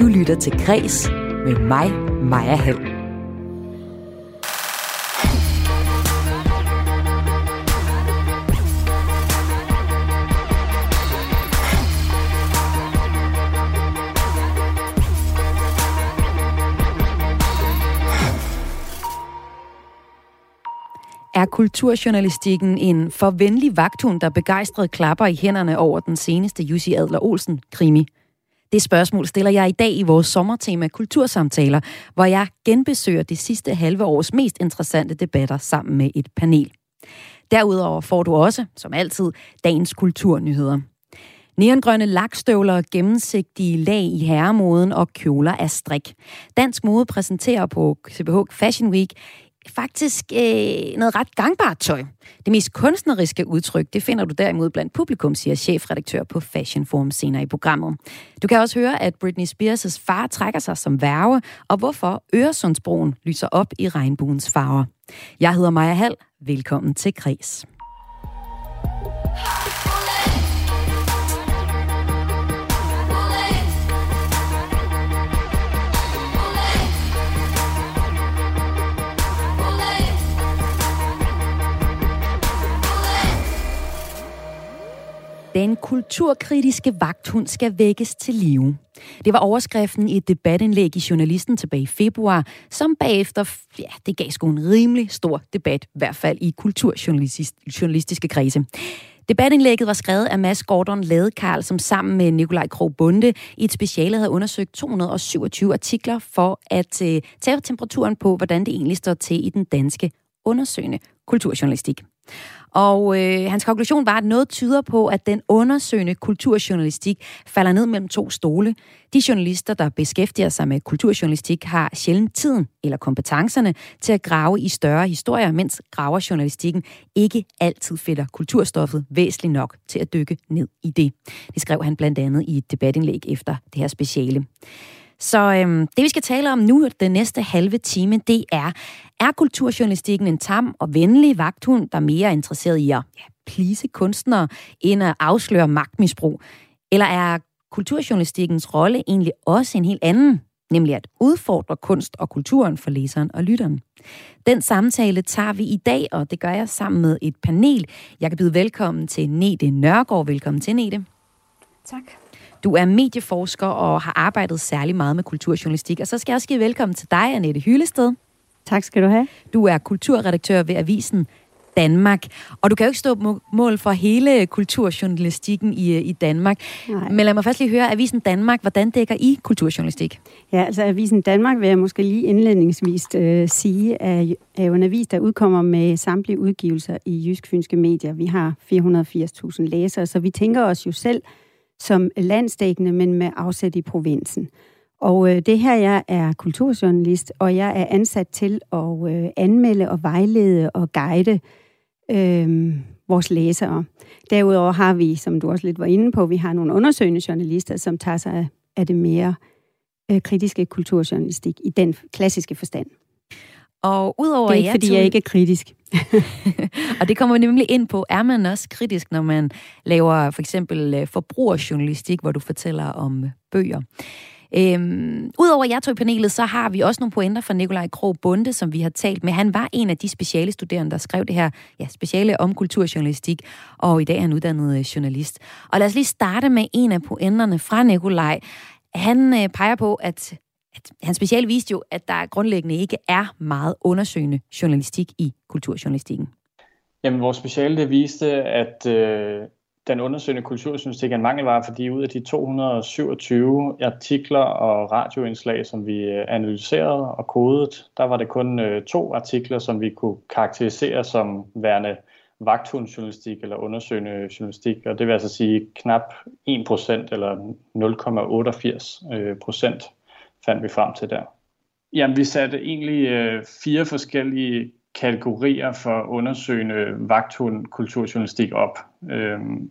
Du lytter til Græs med mig, Maja Hall. Er kulturjournalistikken en forvenlig vagthund, der begejstret klapper i hænderne over den seneste Jussi Adler Olsen krimi? Det spørgsmål stiller jeg i dag i vores sommertema Kultursamtaler, hvor jeg genbesøger det sidste halve års mest interessante debatter sammen med et panel. Derudover får du også, som altid, dagens kulturnyheder. Neongrønne lakstøvler, gennemsigtige lag i herremoden og kjoler af strik. Dansk mode præsenterer på CBH Fashion Week faktisk øh, noget ret gangbart tøj. Det mest kunstneriske udtryk, det finder du derimod blandt publikum, siger chefredaktør på Fashion Forum senere i programmet. Du kan også høre, at Britney Spears' far trækker sig som værve, og hvorfor Øresundsbroen lyser op i regnbuens farver. Jeg hedder Maja Hall. Velkommen til Kres. Den kulturkritiske vagthund skal vækkes til live. Det var overskriften i et debatindlæg i Journalisten tilbage i februar, som bagefter, ja, det gav sgu en rimelig stor debat, i hvert fald i kulturjournalistiske kredse. Debatindlægget var skrevet af Mads Gordon Ladekarl, som sammen med Nikolaj Krog Bunde i et speciale havde undersøgt 227 artikler for at øh, tage temperaturen på, hvordan det egentlig står til i den danske undersøgende kulturjournalistik. Og øh, hans konklusion var, at noget tyder på, at den undersøgende kulturjournalistik falder ned mellem to stole. De journalister, der beskæftiger sig med kulturjournalistik, har sjældent tiden eller kompetencerne til at grave i større historier, mens graverjournalistikken ikke altid finder kulturstoffet væsentligt nok til at dykke ned i det. Det skrev han blandt andet i et debatindlæg efter det her speciale. Så øhm, det vi skal tale om nu den næste halve time, det er, er kulturjournalistikken en tam og venlig vagthund, der er mere interesseret i at ja, plise kunstnere, end at afsløre magtmisbrug? Eller er kulturjournalistikkens rolle egentlig også en helt anden, nemlig at udfordre kunst og kulturen for læseren og lytteren. Den samtale tager vi i dag, og det gør jeg sammen med et panel. Jeg kan byde velkommen til Nete Nørgaard. Velkommen til, Nete. Tak. Du er medieforsker og har arbejdet særlig meget med kulturjournalistik. Og så skal jeg også give velkommen til dig, Annette Hyllested. Tak skal du have. Du er kulturredaktør ved Avisen Danmark. Og du kan jo ikke stå mål for hele kulturjournalistikken i, i Danmark. Nej. Men lad mig først lige høre, Avisen Danmark, hvordan dækker I kulturjournalistik? Ja, altså Avisen Danmark vil jeg måske lige indledningsvis øh, sige, er, er jo en avis, der udkommer med samtlige udgivelser i jysk-fynske medier. Vi har 480.000 læsere, så vi tænker os jo selv som landsdækkende, men med afsæt i provinsen. Og øh, det her, jeg er kulturjournalist, og jeg er ansat til at øh, anmelde og vejlede og guide øh, vores læsere. Derudover har vi, som du også lidt var inde på, vi har nogle undersøgende journalister, som tager sig af det mere øh, kritiske kulturjournalistik i den klassiske forstand. Og udover det er ikke, fordi jeg ikke er kritisk. og det kommer vi nemlig ind på. Er man også kritisk, når man laver for eksempel øh, forbrugerjournalistik, hvor du fortæller om bøger? Øhm, Udover jer to i panelet, så har vi også nogle pointer fra Nikolaj Krog Bunde, som vi har talt med. Han var en af de speciale studerende, der skrev det her ja, speciale om kulturjournalistik, og i dag er han uddannet øh, journalist. Og lad os lige starte med en af pointerne fra Nikolaj. Han øh, peger på, at at hans speciale viste jo, at der grundlæggende ikke er meget undersøgende journalistik i kulturjournalistikken. Jamen, vores speciale det viste, at øh, den undersøgende kulturjournalistik er en mangelvare, fordi ud af de 227 artikler og radioindslag, som vi øh, analyserede og kodet, der var det kun øh, to artikler, som vi kunne karakterisere som værende vagthundjournalistik eller undersøgende journalistik, og det vil altså sige knap 1% eller 0,88% øh, fandt vi frem til der. Jamen, vi satte egentlig øh, fire forskellige kategorier for undersøgende vagthund kulturjournalistik op. Øhm,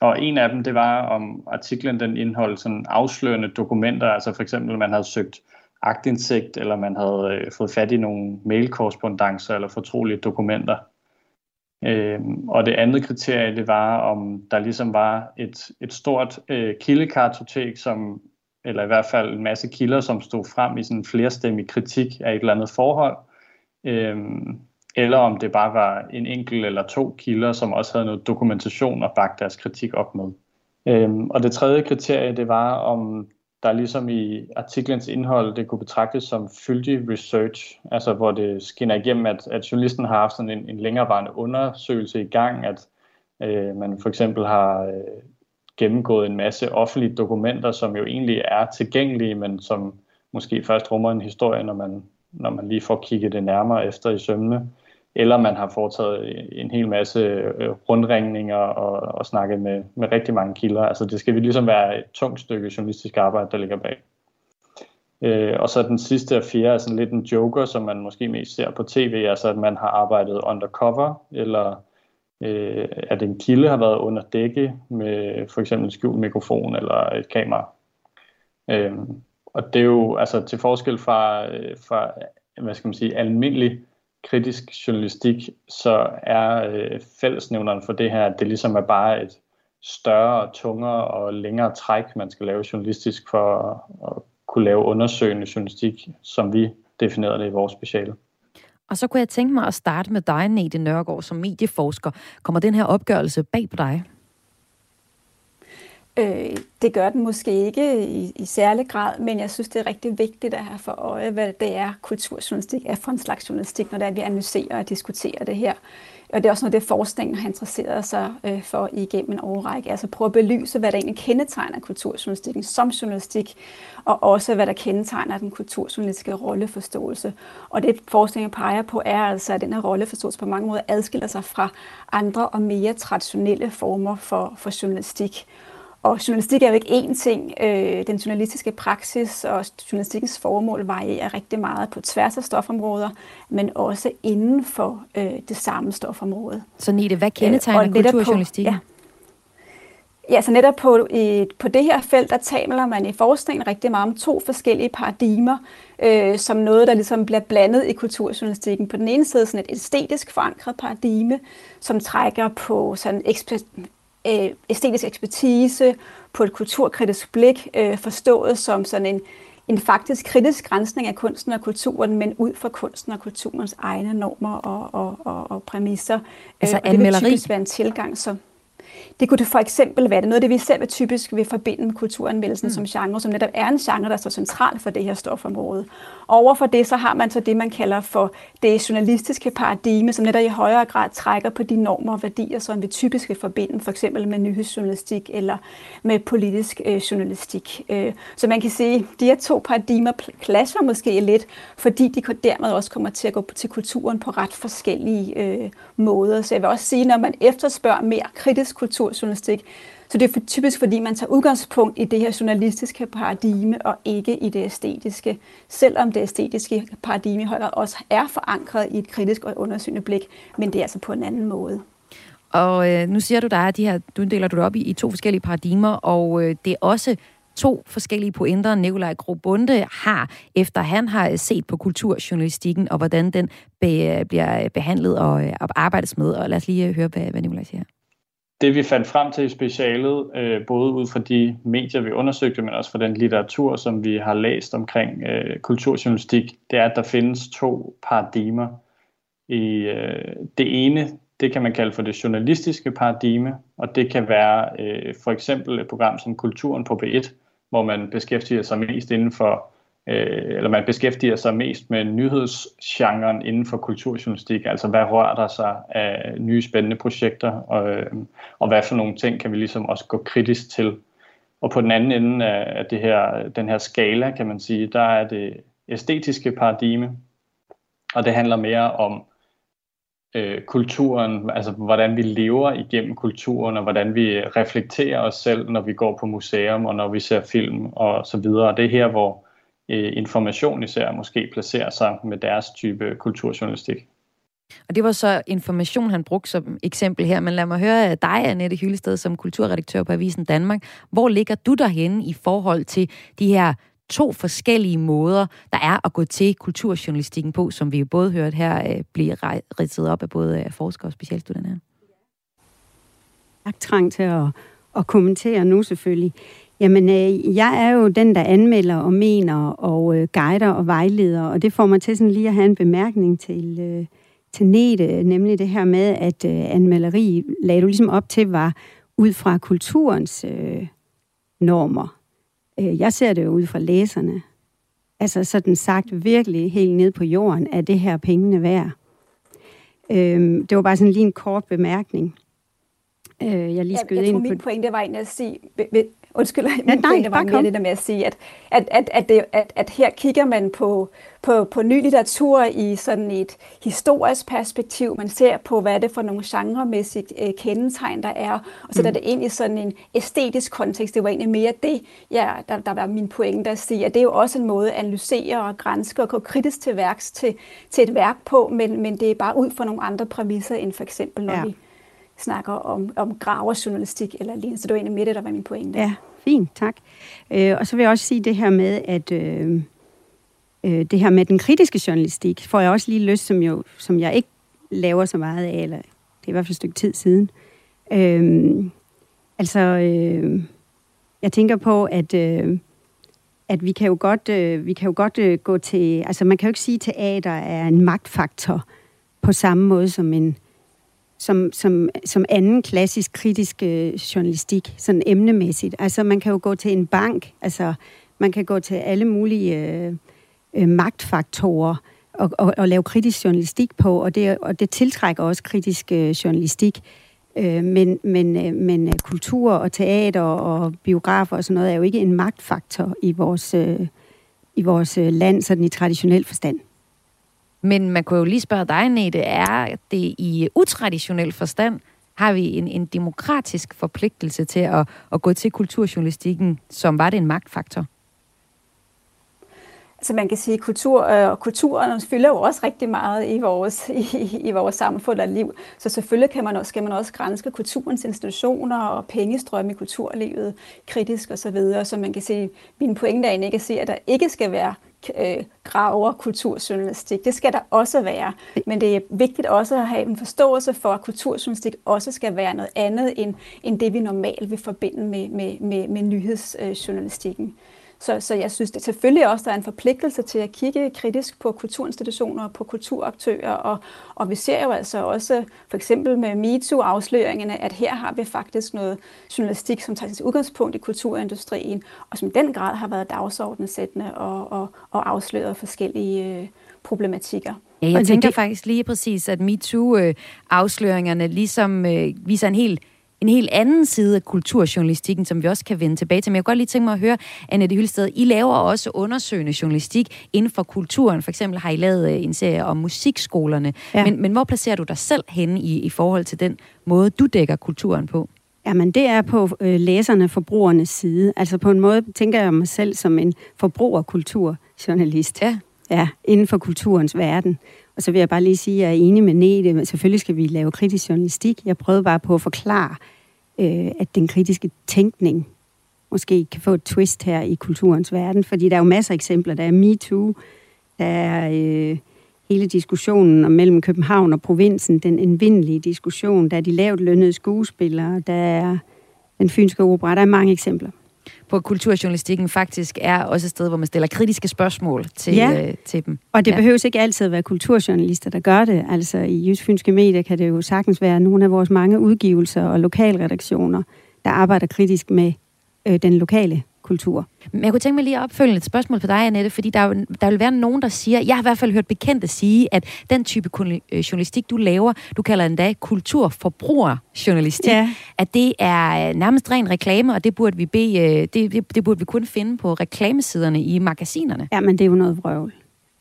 og en af dem, det var om artiklen den indeholdt sådan afslørende dokumenter, altså for eksempel, man havde søgt agtindsigt, eller man havde øh, fået fat i nogle mailkorrespondancer eller fortrolige dokumenter. Øhm, og det andet kriterie, det var, om der ligesom var et, et stort øh, kildekartotek, som eller i hvert fald en masse kilder, som stod frem i sådan en flerstemmig kritik af et eller andet forhold, øhm, eller om det bare var en enkelt eller to kilder, som også havde noget dokumentation og bakke deres kritik op med. Øhm, og det tredje kriterie, det var, om der ligesom i artiklens indhold, det kunne betragtes som fyldig research, altså hvor det skinner igennem, at, at journalisten har haft sådan en, en længerevarende undersøgelse i gang, at øh, man for eksempel har øh, gennemgået en masse offentlige dokumenter, som jo egentlig er tilgængelige, men som måske først rummer en historie, når man, når man lige får kigget det nærmere efter i sømne eller man har foretaget en hel masse øh, rundringninger og, og snakket med, med rigtig mange kilder. Altså det skal vi ligesom være et tungt stykke journalistisk arbejde, der ligger bag. Øh, og så den sidste og fjerde er sådan lidt en joker, som man måske mest ser på tv, altså at man har arbejdet undercover, eller øh, at en kilde har været under dække med for eksempel en skjult mikrofon eller et kamera. Øh, og det er jo altså til forskel fra, øh, fra hvad skal man sige, almindelig kritisk journalistik, så er øh, fællesnævneren for det her, at det ligesom er bare et større, tungere og længere træk, man skal lave journalistisk for at, at kunne lave undersøgende journalistik, som vi definerede det i vores speciale. Og så kunne jeg tænke mig at starte med dig, Nete Nørgaard, som medieforsker. Kommer den her opgørelse bag på dig? Øh, det gør den måske ikke i, i særlig grad, men jeg synes, det er rigtig vigtigt at have for øje, hvad det er, kulturjournalistik er for en slags journalistik, når det er, at vi analyserer og diskuterer det her. Og det er også noget, det forskningen har interesseret sig øh, for igennem en årrække. Altså prøve at belyse, hvad der egentlig kendetegner kulturjournalistikken som journalistik, og også hvad der kendetegner den kulturjournalistiske rolleforståelse. Og det forskningen peger på er altså, at den her rolleforståelse på mange måder adskiller sig fra andre og mere traditionelle former for, for journalistik. Og journalistik er jo ikke én ting. Øh, den journalistiske praksis og journalistikkens formål varierer rigtig meget på tværs af stofområder, men også inden for øh, det samme stofområde. Så Nete, hvad kendetegner øh, kulturjournalistikken? Ja. Ja, så netop på, i, på det her felt, der taler man i forskningen rigtig meget om to forskellige paradigmer, øh, som noget, der ligesom bliver blandet i kulturjournalistikken. På den ene side sådan et æstetisk forankret paradigme, som trækker på sådan øh, æstetisk ekspertise, på et kulturkritisk blik, øh, forstået som sådan en, en faktisk kritisk grænsning af kunsten og kulturen, men ud fra kunsten og kulturens egne normer og, og, og, og præmisser. Altså øh, og det vil typisk være en tilgang, som det kunne det for eksempel være det noget af det, vi selv typisk vil forbinde med kulturanmeldelsen mm. som genre, som netop er en genre, der er så central for det her stofområde. Overfor det, så har man så det, man kalder for det journalistiske paradigme, som netop i højere grad trækker på de normer og værdier, som vi typisk vil forbinde for eksempel med nyhedsjournalistik eller med politisk øh, journalistik. Øh, så man kan sige, at de her to paradigmer clasher måske lidt, fordi de dermed også kommer til at gå til kulturen på ret forskellige øh, måder. Så jeg vil også sige, når man efterspørger mere kritisk kulturjournalistik, så det er typisk, fordi man tager udgangspunkt i det her journalistiske paradigme og ikke i det æstetiske, selvom det æstetiske paradigme i høj grad også er forankret i et kritisk og undersøgende blik, men det er altså på en anden måde. Og øh, nu siger du, der er de her, du deler du det op i, i to forskellige paradigmer, og øh, det er også to forskellige pointer, Nikolaj Grobunde har, efter han har set på kulturjournalistikken, og hvordan den be, bliver behandlet og, og arbejdes med. Og lad os lige øh, høre, hvad, hvad Nikolaj siger det vi fandt frem til i specialet, øh, både ud fra de medier, vi undersøgte, men også fra den litteratur, som vi har læst omkring øh, kulturjournalistik, det er, at der findes to paradigmer. I, øh, det ene, det kan man kalde for det journalistiske paradigme, og det kan være øh, for eksempel et program som Kulturen på B1, hvor man beskæftiger sig mest inden for øh, eller man beskæftiger sig mest med nyhedsgenren inden for kulturjournalistik, altså hvad rører der sig af nye spændende projekter, og, øh, og hvad for nogle ting kan vi ligesom også gå kritisk til. Og på den anden ende af det her, den her skala, kan man sige, der er det æstetiske paradigme, og det handler mere om øh, kulturen, altså hvordan vi lever igennem kulturen, og hvordan vi reflekterer os selv, når vi går på museum, og når vi ser film og så videre. Og det er her, hvor øh, information især måske placerer sig med deres type kulturjournalistik. Og det var så information, han brugte som eksempel her, men lad mig høre dig, Annette Hyllested, som kulturredaktør på Avisen Danmark. Hvor ligger du derhenne i forhold til de her to forskellige måder, der er at gå til kulturjournalistikken på, som vi jo både hørt her øh, blive ridset op af både øh, forskere og specialstuderende her? trang til at, at kommentere nu selvfølgelig. Jamen, øh, jeg er jo den, der anmelder og mener og øh, guider og vejleder, og det får mig til sådan lige at have en bemærkning til, øh, til Nete, nemlig det her med, at øh, anmelderi lagde du ligesom op til, var ud fra kulturens øh, normer. Øh, jeg ser det jo ud fra læserne. Altså sådan sagt virkelig helt ned på jorden, er det her pengene værd. Øh, det var bare sådan lige en kort bemærkning. Øh, jeg lige skød ja, jeg ind tror, på... min pointe var egentlig at sige, Undskyld, ja, nej, det var mere det der med at sige, at, at, at, at, det, at, at her kigger man på, på, på ny litteratur i sådan et historisk perspektiv. Man ser på, hvad det for nogle genremæssige øh, kendetegn, der er, og så mm. er det ind i sådan en æstetisk kontekst. Det var egentlig mere det, ja, der, der var min pointe at sige, at det er jo også en måde at analysere og grænske og gå kritisk til værks til, til et værk på, men, men det er bare ud fra nogle andre præmisser, end for eksempel, når ja. vi snakker om, om graverjournalistik eller lignende. Så det var egentlig med det, der var min pointe. Ja, fint, tak. Øh, og så vil jeg også sige det her med, at øh, øh, det her med den kritiske journalistik, får jeg også lige lyst, som, jo, som jeg ikke laver så meget af, eller det er i hvert fald et stykke tid siden. Øh, altså, øh, jeg tænker på, at... Øh, at vi kan jo godt, øh, vi kan jo godt øh, gå til, altså man kan jo ikke sige, at teater er en magtfaktor på samme måde som en, som, som, som anden klassisk kritisk øh, journalistik, sådan emnemæssigt. Altså man kan jo gå til en bank, altså man kan gå til alle mulige øh, øh, magtfaktorer og, og, og lave kritisk journalistik på, og det, og det tiltrækker også kritisk øh, journalistik. Øh, men, men, øh, men øh, kultur og teater og biografer og sådan noget er jo ikke en magtfaktor i vores, øh, i vores øh, land, sådan i traditionel forstand. Men man kunne jo lige spørge dig, Nete, er det i utraditionel forstand, har vi en, en demokratisk forpligtelse til at, at gå til kulturjournalistikken, som var det en magtfaktor? Så man kan sige, at kultur, øh, kulturen fylder jo også rigtig meget i vores, i, i vores samfund og liv. Så selvfølgelig kan man også, skal man også grænske kulturens institutioner og pengestrømme i kulturlivet kritisk osv. Så, videre. så man kan sige, min pointe er ikke at sige, at der ikke skal være øh, graver kulturjournalistik. Det skal der også være. Men det er vigtigt også at have en forståelse for, at kulturjournalistik også skal være noget andet end, end det, vi normalt vil forbinde med, med, med, med nyhedsjournalistikken. Øh, så, så jeg synes det selvfølgelig også, der er en forpligtelse til at kigge kritisk på kulturinstitutioner og på kulturaktører, og, og vi ser jo altså også for eksempel med MeToo-afsløringerne, at her har vi faktisk noget journalistik, som tager sit udgangspunkt i kulturindustrien, og som den grad har været dagsordensættende og, og, og afsløret forskellige øh, problematikker. Ja, jeg tænker faktisk lige præcis, at MeToo-afsløringerne ligesom øh, viser en helt en helt anden side af kulturjournalistikken, som vi også kan vende tilbage til. Men jeg kunne godt lige tænke mig at høre, Annette Hylsted, I laver også undersøgende journalistik inden for kulturen. For eksempel har I lavet øh, en serie om musikskolerne. Ja. Men, men hvor placerer du dig selv henne i, i forhold til den måde, du dækker kulturen på? Jamen, det er på øh, læserne, forbrugernes side. Altså på en måde tænker jeg mig selv som en forbrugerkulturjournalist. Ja. Ja, inden for kulturens verden. Og så vil jeg bare lige sige, at jeg er enig med Nete. Selvfølgelig skal vi lave kritisk journalistik. Jeg prøvede bare på at forklare, øh, at den kritiske tænkning måske kan få et twist her i kulturens verden. Fordi der er jo masser af eksempler. Der er MeToo, der er øh, hele diskussionen om mellem København og provinsen, den indvindelige diskussion, der er de lavt lønnede skuespillere, der er den fynske opera. Der er mange eksempler på kulturjournalistikken faktisk er også et sted, hvor man stiller kritiske spørgsmål til, ja. øh, til dem. Og det ja. behøves ikke altid at være kulturjournalister, der gør det. Altså i Jysk Fynske Medier kan det jo sagtens være nogle af vores mange udgivelser og lokalredaktioner, der arbejder kritisk med øh, den lokale kultur. Men jeg kunne tænke mig lige at opfølge et spørgsmål for dig, Annette, fordi der, der vil være nogen, der siger, jeg har i hvert fald hørt bekendte sige, at den type øh, journalistik, du laver, du kalder endda kulturforbrugerjournalistik, ja. at det er øh, nærmest ren reklame, og det burde vi bede, øh, det, det, det burde vi kun finde på reklamesiderne i magasinerne. Ja, men det er jo noget vrøvl.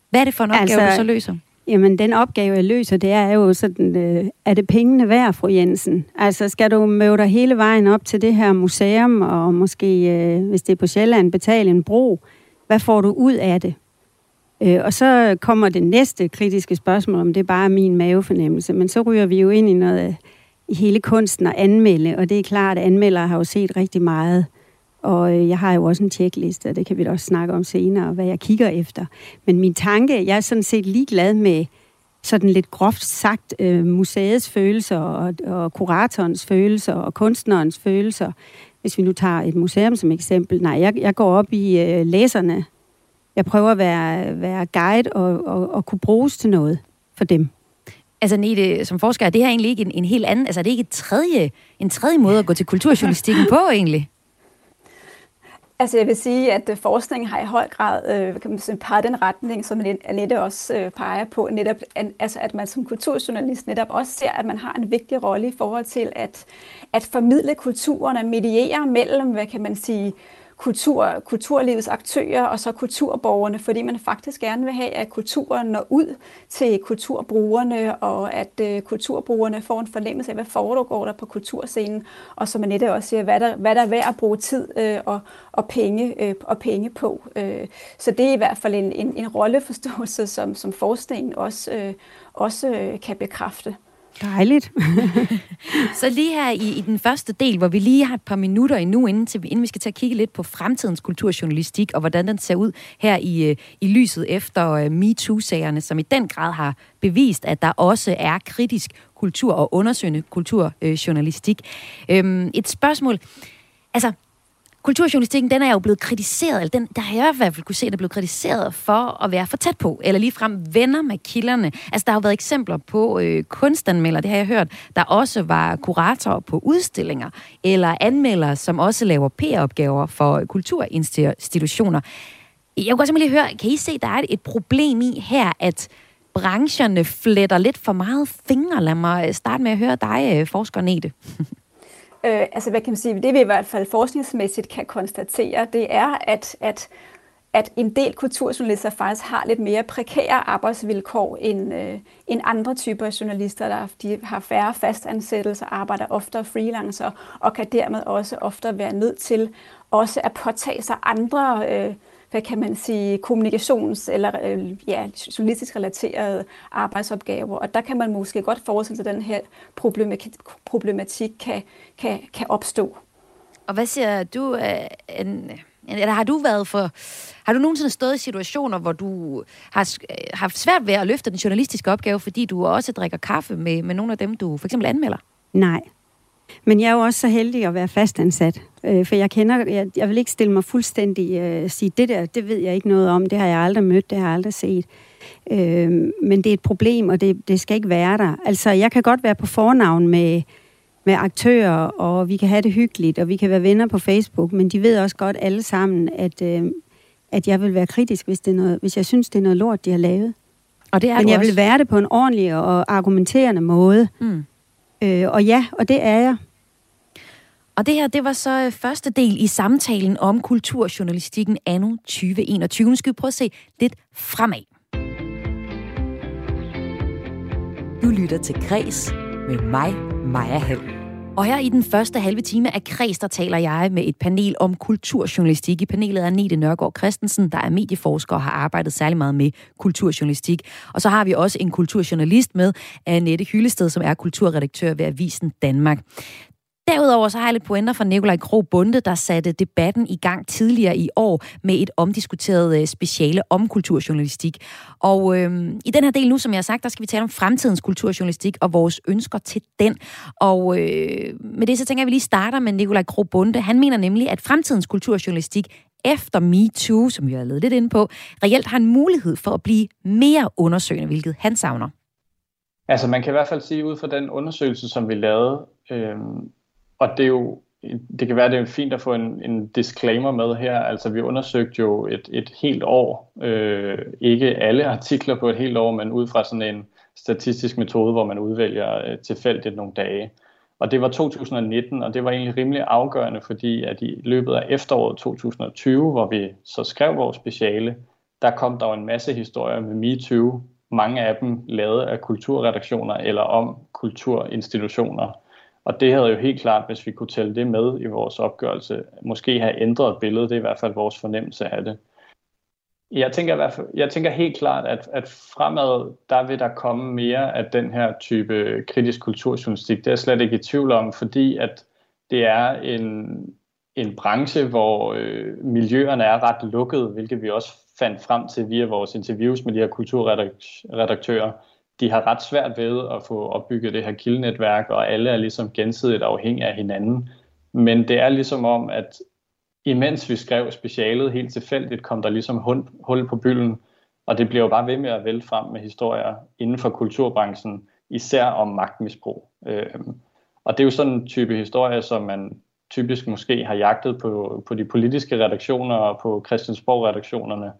Hvad er det for en opgave, altså, du så løser? Jamen, den opgave, jeg løser, det er jo sådan, øh, er det pengene værd, fru Jensen? Altså, skal du møde dig hele vejen op til det her museum, og måske, øh, hvis det er på Sjælland, betale en bro? Hvad får du ud af det? Øh, og så kommer det næste kritiske spørgsmål, om det er bare min mavefornemmelse. Men så ryger vi jo ind i noget øh, i hele kunsten at anmelde, og det er klart, at anmeldere har jo set rigtig meget og øh, jeg har jo også en tjekliste, og det kan vi da også snakke om senere, hvad jeg kigger efter. Men min tanke, jeg er sådan set ligeglad med sådan lidt groft sagt øh, museets følelser og, og kuratorens følelser og kunstnerens følelser. hvis vi nu tager et museum som eksempel, nej, jeg, jeg går op i øh, læserne. Jeg prøver at være, være guide og, og, og kunne bruges til noget for dem. Altså Nete, som forsker, er det her egentlig ikke en, en helt anden, altså er det ikke et tredje, en tredje måde at gå til kulturjournalistikken på egentlig? Altså jeg vil sige, at øh, forskningen har i høj grad øh, kan man sige, peget den retning, som Annette også øh, peger på, netop, altså at man som kulturjournalist netop også ser, at man har en vigtig rolle i forhold til at, at formidle kulturen og mediere mellem, hvad kan man sige, kultur, kulturlivets aktører og så kulturborgerne, fordi man faktisk gerne vil have, at kulturen når ud til kulturbrugerne, og at øh, kulturbrugerne får en fornemmelse af, hvad foregår der på kulturscenen, og som Annette også siger, hvad der, hvad der er værd at bruge tid øh, og, og, penge, øh, og penge på. Øh, så det er i hvert fald en, en, en rolleforståelse, som, som forskningen også, øh, også øh, kan bekræfte. Dejligt. så lige her i, i den første del, hvor vi lige har et par minutter endnu, inden, til, inden vi skal til at kigge lidt på fremtidens kulturjournalistik, og hvordan den ser ud her i, øh, i lyset efter øh, MeToo-sagerne, som i den grad har bevist, at der også er kritisk kultur og undersøgende kulturjournalistik. Øh, øhm, et spørgsmål. Altså, kulturjournalistikken, den er jo blevet kritiseret, eller den, der har jeg i hvert fald kunne se, den er blevet kritiseret for at være for tæt på, eller ligefrem venner med kilderne. Altså, der har jo været eksempler på øh, kunstanmelder, det har jeg hørt, der også var kuratorer på udstillinger, eller anmeldere, som også laver PR-opgaver for kulturinstitutioner. Jeg kunne godt simpelthen høre, kan I se, der er et problem i her, at brancherne fletter lidt for meget fingre? Lad mig øh, starte med at høre dig, øh, forsker Nete. Øh, altså hvad kan man sige, det vi i hvert fald forskningsmæssigt kan konstatere, det er, at, at, at en del kulturjournalister faktisk har lidt mere prekære arbejdsvilkår end, øh, end andre typer journalister, der de har færre fastansættelser, arbejder oftere freelancer og kan dermed også ofte være nødt til også at påtage sig andre øh, hvad kan man sige, kommunikations- eller øh, ja, journalistisk relaterede arbejdsopgaver. Og der kan man måske godt forestille sig, at den her problematik, kan, kan, kan opstå. Og hvad siger du, øh, en, eller har du været for, har du nogensinde stået i situationer, hvor du har haft svært ved at løfte den journalistiske opgave, fordi du også drikker kaffe med, med nogle af dem, du for eksempel anmelder? Nej, men jeg er jo også så heldig at være fastansat, øh, for jeg kender, jeg, jeg vil ikke stille mig fuldstændig øh, sige, det der, det ved jeg ikke noget om, det har jeg aldrig mødt, det har jeg aldrig set. Øh, men det er et problem, og det, det skal ikke være der. Altså, jeg kan godt være på fornavn med, med aktører, og vi kan have det hyggeligt, og vi kan være venner på Facebook, men de ved også godt alle sammen, at, øh, at jeg vil være kritisk, hvis, det er noget, hvis jeg synes, det er noget lort, de har lavet. Og det er men jeg også. vil være det på en ordentlig og argumenterende måde. Mm. Øh, og ja, og det er jeg. Og det her, det var så øh, første del i samtalen om kulturjournalistikken anno 2021. Nu skal vi prøve at se lidt fremad. Du lytter til Græs med mig, Maja Hall. Og her i den første halve time af Kreds, der taler jeg med et panel om kulturjournalistik. I panelet er Nete Nørgaard Christensen, der er medieforsker og har arbejdet særlig meget med kulturjournalistik. Og så har vi også en kulturjournalist med, Annette Hyllested, som er kulturredaktør ved Avisen Danmark. Derudover så har jeg lidt pointer fra Nikolaj Kro Bunde, der satte debatten i gang tidligere i år med et omdiskuteret øh, speciale om kulturjournalistik. Og øhm, i den her del nu, som jeg har sagt, der skal vi tale om fremtidens kulturjournalistik og vores ønsker til den. Og øh, med det så tænker jeg, at vi lige starter med Nikolaj Kro Bunde. Han mener nemlig, at fremtidens kulturjournalistik efter MeToo, som vi har lavet lidt ind på, reelt har en mulighed for at blive mere undersøgende, hvilket han savner. Altså man kan i hvert fald sige ud fra den undersøgelse, som vi lavede, øh, og det er jo det kan være, det er fint at få en, en disclaimer med her. Altså, vi undersøgte jo et, et helt år. Øh, ikke alle artikler på et helt år, men ud fra sådan en statistisk metode, hvor man udvælger øh, tilfældigt nogle dage. Og det var 2019, og det var egentlig rimelig afgørende, fordi at i løbet af efteråret 2020, hvor vi så skrev vores speciale, der kom der jo en masse historier med MeToo. Mange af dem lavet af kulturredaktioner eller om kulturinstitutioner. Og det havde jo helt klart, hvis vi kunne tælle det med i vores opgørelse, måske have ændret billedet. Det er i hvert fald vores fornemmelse af det. Jeg tænker, i hvert fald, jeg tænker helt klart, at, at fremad, der vil der komme mere af den her type kritisk kulturjournalistik. Det er jeg slet ikke i tvivl om, fordi at det er en, en branche, hvor øh, miljøerne er ret lukkede, hvilket vi også fandt frem til via vores interviews med de her kulturredaktører de har ret svært ved at få opbygget det her kildenetværk, og alle er ligesom gensidigt afhængige af hinanden. Men det er ligesom om, at imens vi skrev specialet helt tilfældigt, kom der ligesom hul, hul på bylden, og det bliver jo bare ved med at vælge frem med historier inden for kulturbranchen, især om magtmisbrug. Øhm, og det er jo sådan en type historie, som man typisk måske har jagtet på, på de politiske redaktioner og på Christiansborg-redaktionerne,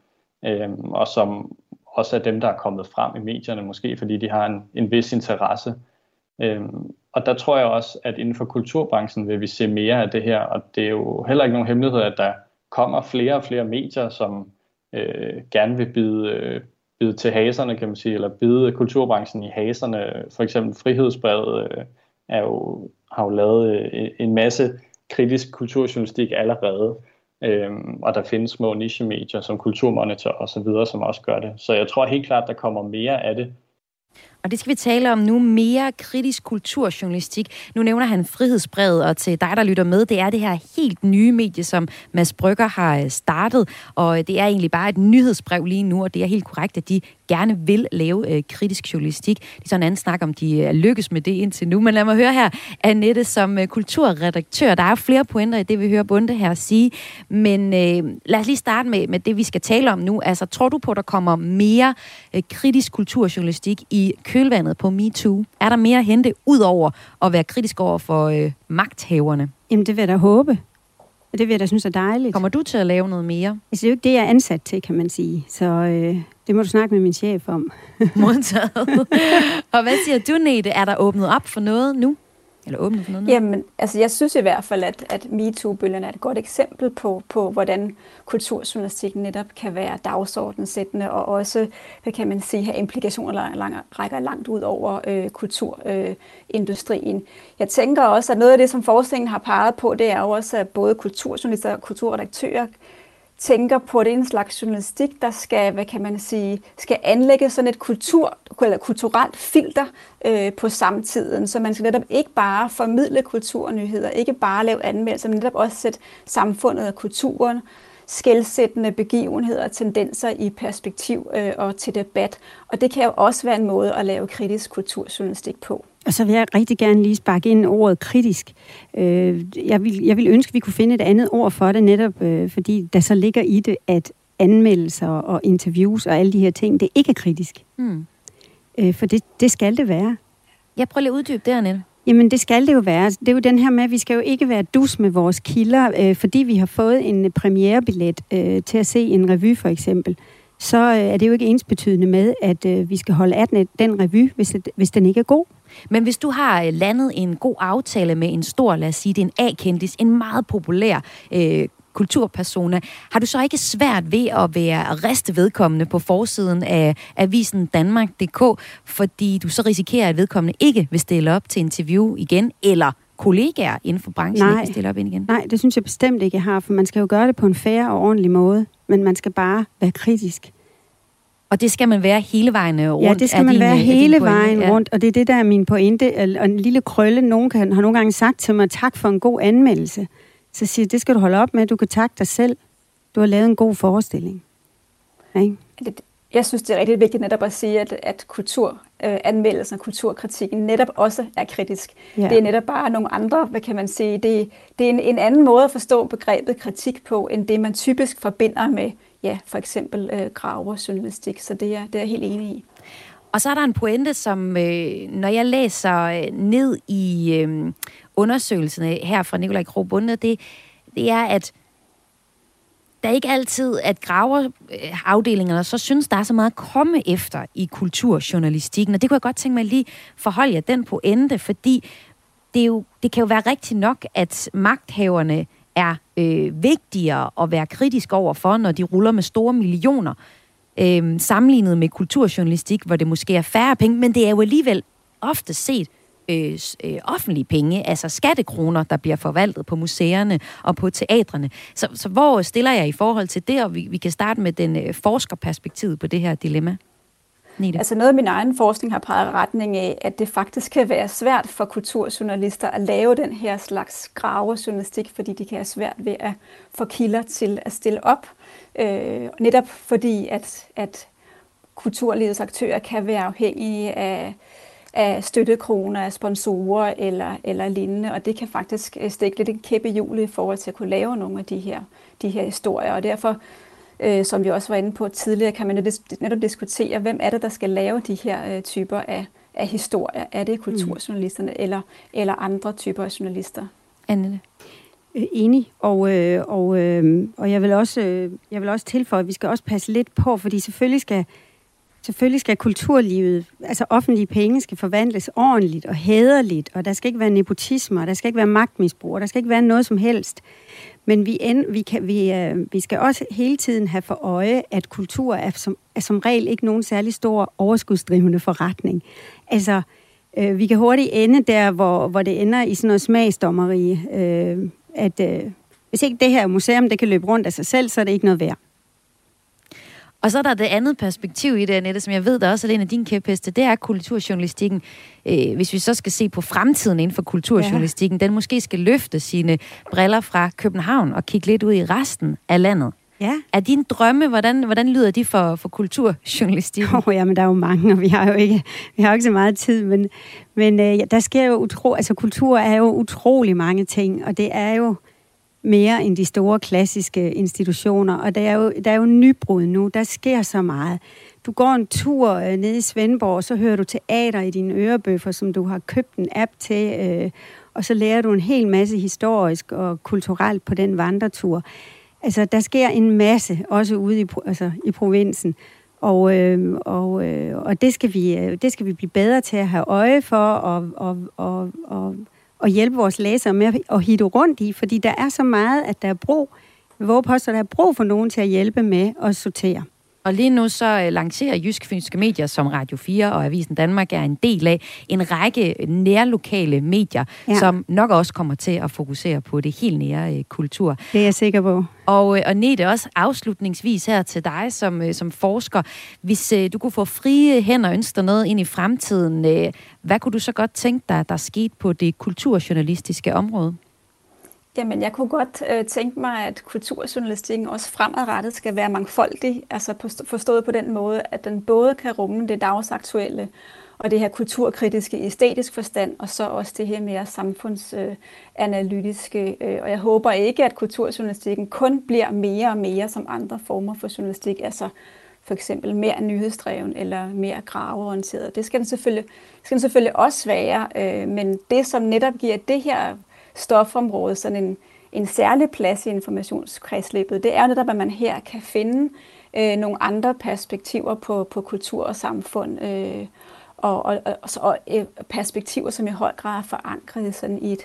øhm, og som også af dem, der er kommet frem i medierne, måske fordi de har en, en vis interesse. Øhm, og der tror jeg også, at inden for kulturbranchen vil vi se mere af det her, og det er jo heller ikke nogen hemmelighed, at der kommer flere og flere medier, som øh, gerne vil bide, øh, bide til haserne, kan man sige, eller bide kulturbranchen i haserne. For eksempel Frihedsbrevet øh, er jo, har jo lavet øh, en masse kritisk kulturjournalistik allerede. Øhm, og der findes små nichemedier som Kulturmonitor og så videre, som også gør det. Så jeg tror helt klart, der kommer mere af det. Og det skal vi tale om nu. Mere kritisk kulturjournalistik. Nu nævner han frihedsbrevet, og til dig, der lytter med, det er det her helt nye medie, som Mads Brygger har øh, startet. Og øh, det er egentlig bare et nyhedsbrev lige nu, og det er helt korrekt, at de gerne vil lave øh, kritisk journalistik. Det er sådan en anden snak, om de øh, er lykkes med det indtil nu. Men lad mig høre her, Annette, som øh, kulturredaktør. Der er jo flere pointer i det, vi hører Bunde her sige. Men øh, lad os lige starte med, med det, vi skal tale om nu. Altså, tror du på, at der kommer mere øh, kritisk kulturjournalistik i kølvandet på MeToo? Er der mere at hente, ud over at være kritisk over for øh, magthaverne? Jamen, det vil jeg da håbe. Og det vil jeg da synes er dejligt. Kommer du til at lave noget mere? Altså, det er jo ikke det, jeg er ansat til, kan man sige. Så øh, det må du snakke med min chef om. Modtaget. og hvad siger du, Nete? Er der åbnet op for noget nu? Eller åbne for noget? Jamen, altså jeg synes i hvert fald, at, at MeToo-bølgen er et godt eksempel på, på, hvordan kulturjournalistik netop kan være dagsordensættende, og også, hvad kan man sige, have implikationer, der lang, rækker langt ud over øh, kulturindustrien. Øh, jeg tænker også, at noget af det, som forskningen har peget på, det er jo også, at både kulturjournalister og kulturredaktører tænker på, det en slags journalistik, der skal, hvad kan man sige, skal anlægge sådan et kultur, eller kulturelt filter øh, på samtiden, så man skal netop ikke bare formidle kulturnyheder, ikke bare lave anmeldelser, men netop også sætte samfundet og kulturen, skældsættende begivenheder og tendenser i perspektiv øh, og til debat. Og det kan jo også være en måde at lave kritisk kulturjournalistik på. Og så vil jeg rigtig gerne lige sparke ind ordet kritisk. Øh, jeg, vil, jeg vil ønske, at vi kunne finde et andet ord for det, netop øh, fordi der så ligger i det, at anmeldelser og interviews og alle de her ting, det er ikke kritisk. Mm. Øh, for det, det skal det være. Jeg prøver lige at uddybe det, Annette. Jamen, det skal det jo være. Det er jo den her med, at vi skal jo ikke være dus med vores kilder, øh, fordi vi har fået en premierebillet øh, til at se en revy, for eksempel. Så øh, er det jo ikke ensbetydende med, at øh, vi skal holde af den, den revy, hvis, hvis den ikke er god. Men hvis du har øh, landet en god aftale med en stor, lad os sige, det er en A-kendis, en meget populær øh, kulturpersona, har du så ikke svært ved at være riste vedkommende på forsiden af avisen Danmark.dk, fordi du så risikerer, at vedkommende ikke vil stille op til interview igen, eller kollegaer inden for branchen nej, ikke stille op ind igen? Nej, det synes jeg bestemt ikke, jeg har, for man skal jo gøre det på en fair og ordentlig måde, men man skal bare være kritisk. Og det skal man være hele vejen rundt? Ja, det skal man din, være hele vejen ja. rundt, og det er det, der er min pointe. Og en lille krølle, nogen kan, har nogle gange sagt til mig, tak for en god anmeldelse. Så siger det skal du holde op med, du kan takke dig selv. Du har lavet en god forestilling. Ikke? Jeg synes, det er rigtig vigtigt netop at sige, at, at kulturanmeldelsen øh, og kulturkritikken netop også er kritisk. Ja. Det er netop bare nogle andre, hvad kan man sige, det, det er en, en anden måde at forstå begrebet kritik på, end det man typisk forbinder med, ja, for eksempel øh, graverjournalistik. Så det er, det er jeg helt enig i. Og så er der en pointe, som øh, når jeg læser øh, ned i øh, undersøgelserne her fra Nikolaj Krog det, det er, at der er ikke altid, at graverafdelingerne så synes, der er så meget at komme efter i kulturjournalistikken. Og det kunne jeg godt tænke mig lige forholde jer den pointe, fordi det, er jo, det kan jo være rigtigt nok, at magthaverne er øh, vigtigere at være kritisk over for, når de ruller med store millioner, øh, sammenlignet med kulturjournalistik, hvor det måske er færre penge, men det er jo alligevel ofte set øh, øh, offentlige penge, altså skattekroner, der bliver forvaltet på museerne og på teatrene. Så, så hvor stiller jeg i forhold til det, og vi, vi kan starte med den øh, forskerperspektivet på det her dilemma? Nita. Altså noget af min egen forskning har peget retning af, at det faktisk kan være svært for kulturjournalister at lave den her slags gravejournalistik, fordi de kan have svært ved at få kilder til at stille op. Øh, netop fordi, at, at kulturlivets aktører kan være afhængige af af støttekroner, af sponsorer eller, eller lignende, og det kan faktisk øh, stikke lidt en kæppe hjul i forhold til at kunne lave nogle af de her, de her historier, og derfor øh, som vi også var inde på tidligere, kan man netop diskutere, hvem er det, der skal lave de her øh, typer af, af historier. Er det kulturjournalisterne mm. eller, eller andre typer af journalister? Annette? Øh, enig, og, øh, og, øh, og jeg, vil også, øh, jeg vil også tilføje, at vi skal også passe lidt på, fordi selvfølgelig skal, selvfølgelig skal kulturlivet, altså offentlige penge, skal forvandles ordentligt og hæderligt, og der skal ikke være nepotisme, og der skal ikke være magtmisbrug, og der skal ikke være noget som helst. Men vi, end, vi, kan, vi, øh, vi skal også hele tiden have for øje, at kultur er som, er som regel ikke nogen særlig stor overskudsdrivende forretning. Altså, øh, vi kan hurtigt ende der, hvor, hvor det ender i sådan noget smagsdommeri, øh, at øh, hvis ikke det her museum det kan løbe rundt af sig selv, så er det ikke noget værd. Og så er der det andet perspektiv i det, Annette, som jeg ved, der også er en af dine kæpheste, det er kulturjournalistikken. Øh, hvis vi så skal se på fremtiden inden for kulturjournalistikken, ja. den måske skal løfte sine briller fra København og kigge lidt ud i resten af landet. Ja. Er dine drømme, hvordan, hvordan lyder de for, for kulturjournalistikken? Oh, ja, men der er jo mange, og vi har jo ikke, vi har jo ikke så meget tid, men, men øh, der sker jo utro, altså kultur er jo utrolig mange ting, og det er jo mere end de store klassiske institutioner, og der er jo, der er jo nybrud nu, der sker så meget. Du går en tur øh, ned i Svendborg, og så hører du teater i dine ørebøffer, som du har købt en app til, øh, og så lærer du en hel masse historisk og kulturelt på den vandretur. Altså, der sker en masse, også ude i, altså, i provinsen. Og, øh, og, øh, og det, skal vi, øh, det skal vi blive bedre til at have øje for og, og, og, og, og hjælpe vores læsere med at hitte rundt i, fordi der er så meget, at der er brug, hvor poster, der er brug for nogen til at hjælpe med at sortere. Og lige nu så uh, lancerer Jysk Fynske Medier, som Radio 4 og Avisen Danmark er en del af, en række nærlokale medier, ja. som nok også kommer til at fokusere på det helt nære uh, kultur. Det er jeg sikker på. Og, uh, og Nete, også afslutningsvis her til dig som, som forsker. Hvis du kunne få frie hænder og ønske dig noget ind i fremtiden, hvad kunne du så godt tænke dig, der skete på det kulturjournalistiske område? Jamen, jeg kunne godt øh, tænke mig, at kulturjournalistikken også fremadrettet skal være mangfoldig, altså forstået på den måde, at den både kan rumme det dagsaktuelle og det her kulturkritiske i æstetisk forstand, og så også det her mere samfundsanalytiske. Øh, og jeg håber ikke, at kulturjournalistikken kun bliver mere og mere som andre former for journalistik, altså for eksempel mere nyhedsdreven eller mere graveorienteret. Det skal den selvfølgelig, skal den selvfølgelig også være, øh, men det, som netop giver det her stofområde sådan en, en særlig plads i informationskredsløbet, det er netop, at man her kan finde øh, nogle andre perspektiver på, på kultur og samfund, øh, og, og, og, og øh, perspektiver, som i høj grad er forankret sådan i et,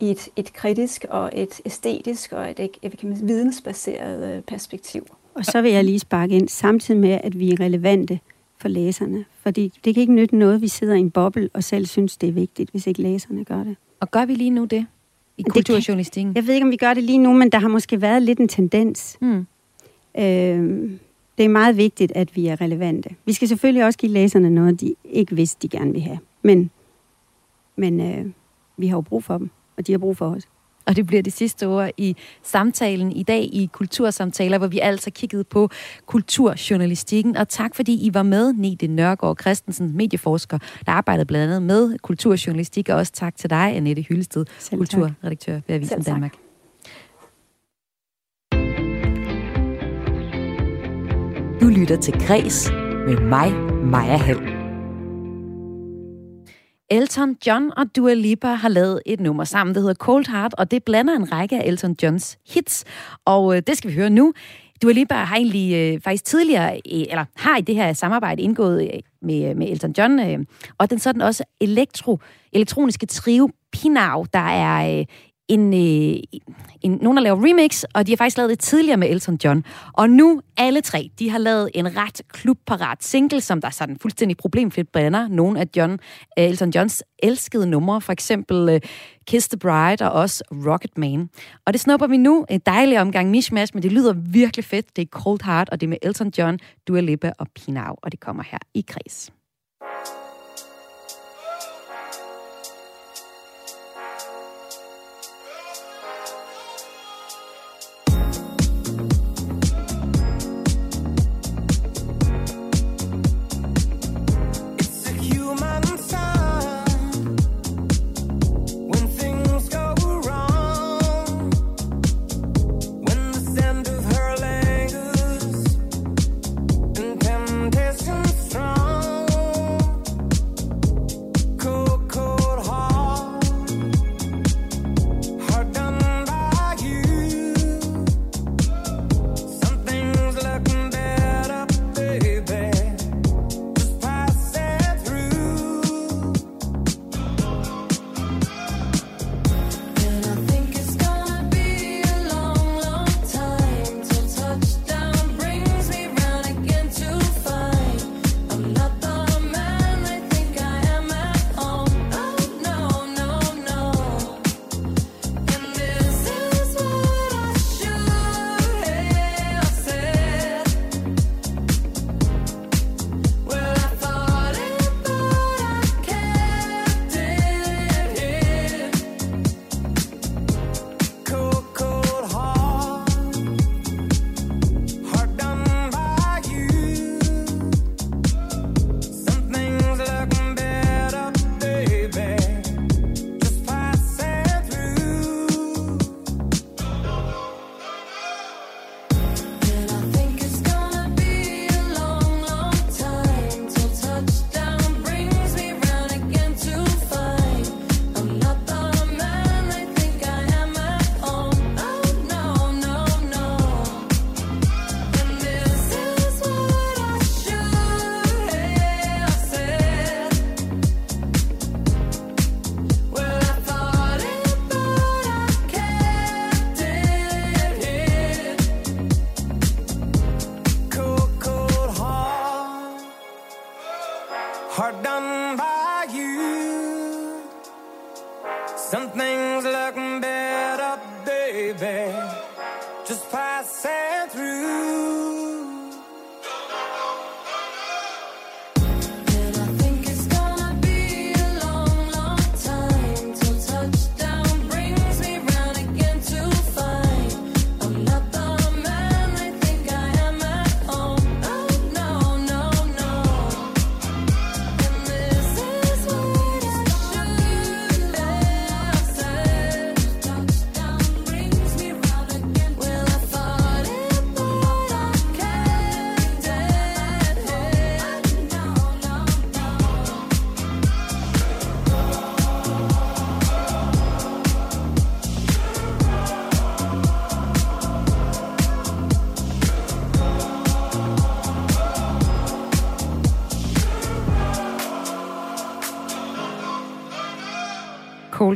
i et, et kritisk og et æstetisk og et, et, et, et vidensbaseret øh, perspektiv. Og så vil jeg lige sparke ind, samtidig med, at vi er relevante for læserne. Fordi det kan ikke nytte noget, vi sidder i en boble og selv synes, det er vigtigt, hvis ikke læserne gør det. Og gør vi lige nu det? I kulturjournalistikken? Jeg ved ikke, om vi gør det lige nu, men der har måske været lidt en tendens. Mm. Øh, det er meget vigtigt, at vi er relevante. Vi skal selvfølgelig også give læserne noget, de ikke vidste, de gerne vil have. Men, men øh, vi har jo brug for dem, og de har brug for os. Og det bliver det sidste ord i samtalen i dag i Kultursamtaler, hvor vi altså kiggede på kulturjournalistikken. Og tak fordi I var med, Nete Nørgaard Christensen, medieforsker, der arbejdede blandt andet med kulturjournalistik. Og også tak til dig, Annette Hyllested, kulturredaktør ved Avisen Danmark. Du lytter til Græs med mig, Maja Hall. Elton John og Dua Lipa har lavet et nummer sammen, der hedder Cold Heart, og det blander en række af Elton Johns hits, og øh, det skal vi høre nu. Dua Lipa har egentlig øh, faktisk tidligere, øh, eller har i det her samarbejde indgået øh, med, øh, med Elton John, øh, og den sådan også elektro, elektroniske trio Pinau, der er øh, en, øh, en, nogen, der laver remix, og de har faktisk lavet det tidligere med Elton John. Og nu, alle tre, de har lavet en ret klubparat single, som der er sådan fuldstændig problemfrit brænder. Nogle af John, øh, Elton Johns elskede numre, for eksempel øh, Kiss the Bride og også Rocket Man. Og det snupper vi nu. En dejlig omgang mishmash, men det lyder virkelig fedt. Det er Cold Heart, og det er med Elton John, Dua Lipa og Pinau, og det kommer her i kreds.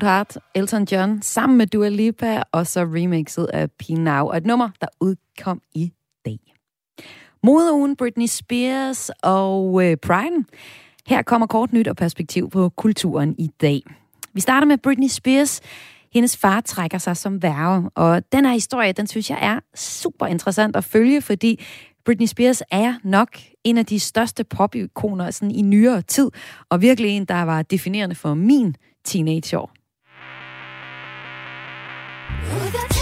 Part, Elton John, sammen med Dua Lipa, og så remixet af Pinau, og et nummer, der udkom i dag. Modeugen Britney Spears og øh, Pride. Her kommer kort nyt og perspektiv på kulturen i dag. Vi starter med Britney Spears. Hendes far trækker sig som værve, og den her historie, den synes jeg er super interessant at følge, fordi Britney Spears er nok en af de største popikoner sådan i nyere tid, og virkelig en, der var definerende for min teenageår. Well,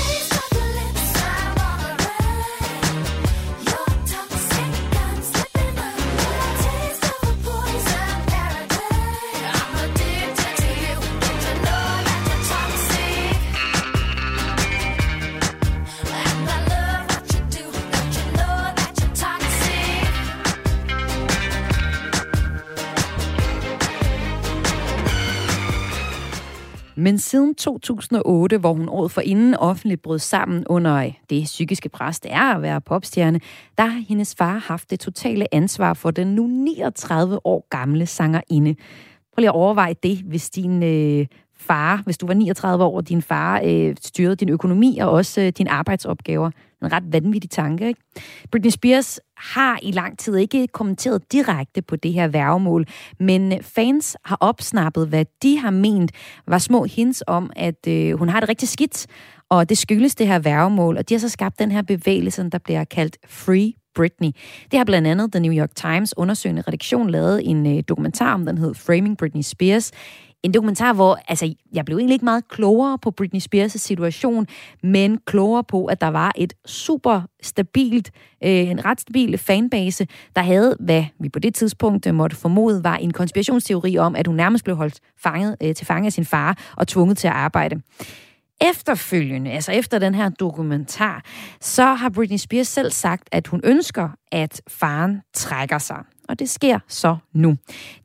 Men siden 2008, hvor hun året for inden offentligt brød sammen under det psykiske pres, det er at være popstjerne, der har hendes far haft det totale ansvar for den nu 39 år gamle sangerinde. Prøv lige at overveje det, hvis din øh, far, hvis du var 39 år, og din far øh, styrede din økonomi og også øh, dine arbejdsopgaver. En ret vanvittig tanke, ikke? Britney Spears har i lang tid ikke kommenteret direkte på det her værgemål, men øh, fans har opsnappet, hvad de har ment var små hints om, at øh, hun har det rigtig skidt, og det skyldes det her værgemål, og de har så skabt den her bevægelse, der bliver kaldt Free Britney. Det har blandt andet The New York Times undersøgende redaktion lavet en øh, dokumentar om, den hed Framing Britney Spears en dokumentar, hvor altså, jeg blev egentlig ikke meget klogere på Britney Spears' situation, men klogere på, at der var et super stabilt, øh, en ret stabil fanbase, der havde, hvad vi på det tidspunkt øh, måtte formode, var en konspirationsteori om, at hun nærmest blev holdt fanget, øh, til fange af sin far og tvunget til at arbejde. Efterfølgende, altså efter den her dokumentar, så har Britney Spears selv sagt, at hun ønsker, at faren trækker sig og det sker så nu.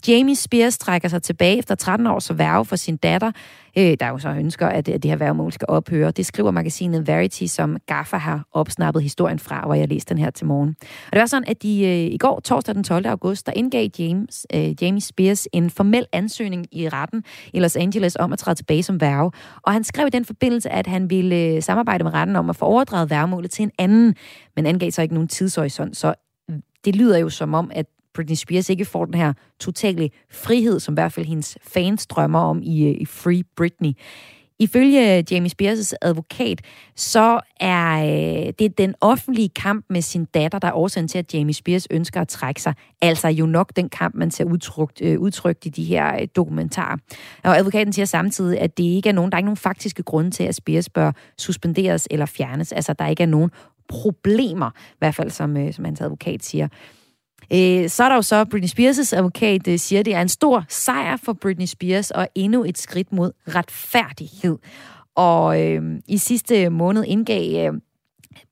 Jamie Spears trækker sig tilbage efter 13 års værve for sin datter, øh, der jo så ønsker, at det her værgemål skal ophøre. Det skriver magasinet Verity, som Gaffa har opsnappet historien fra, hvor jeg læste den her til morgen. Og det var sådan, at de øh, i går, torsdag den 12. august, der indgav James, øh, Jamie Spears en formel ansøgning i retten i Los Angeles om at træde tilbage som værge. Og han skrev i den forbindelse, at han ville øh, samarbejde med retten om at få overdraget værgemålet til en anden, men angav så ikke nogen tidshorisont. Så det lyder jo som om, at Britney Spears ikke får den her totale frihed, som i hvert fald hendes fans drømmer om i, øh, i Free Britney. Ifølge øh, Jamie Spears' advokat, så er øh, det den offentlige kamp med sin datter, der er årsagen til, at Jamie Spears ønsker at trække sig. Altså jo nok den kamp, man ser udtrykt, udtrykt i de her dokumentarer. Og advokaten siger samtidig, at det ikke er nogen, der er ikke nogen faktiske grunde til, at Spears bør suspenderes eller fjernes. Altså der ikke er nogen problemer, i hvert fald som, som hans advokat siger. Øh, så er der jo så, Britney Spears' advokat øh, siger, at det er en stor sejr for Britney Spears og endnu et skridt mod retfærdighed. Og øh, i sidste måned indgav øh,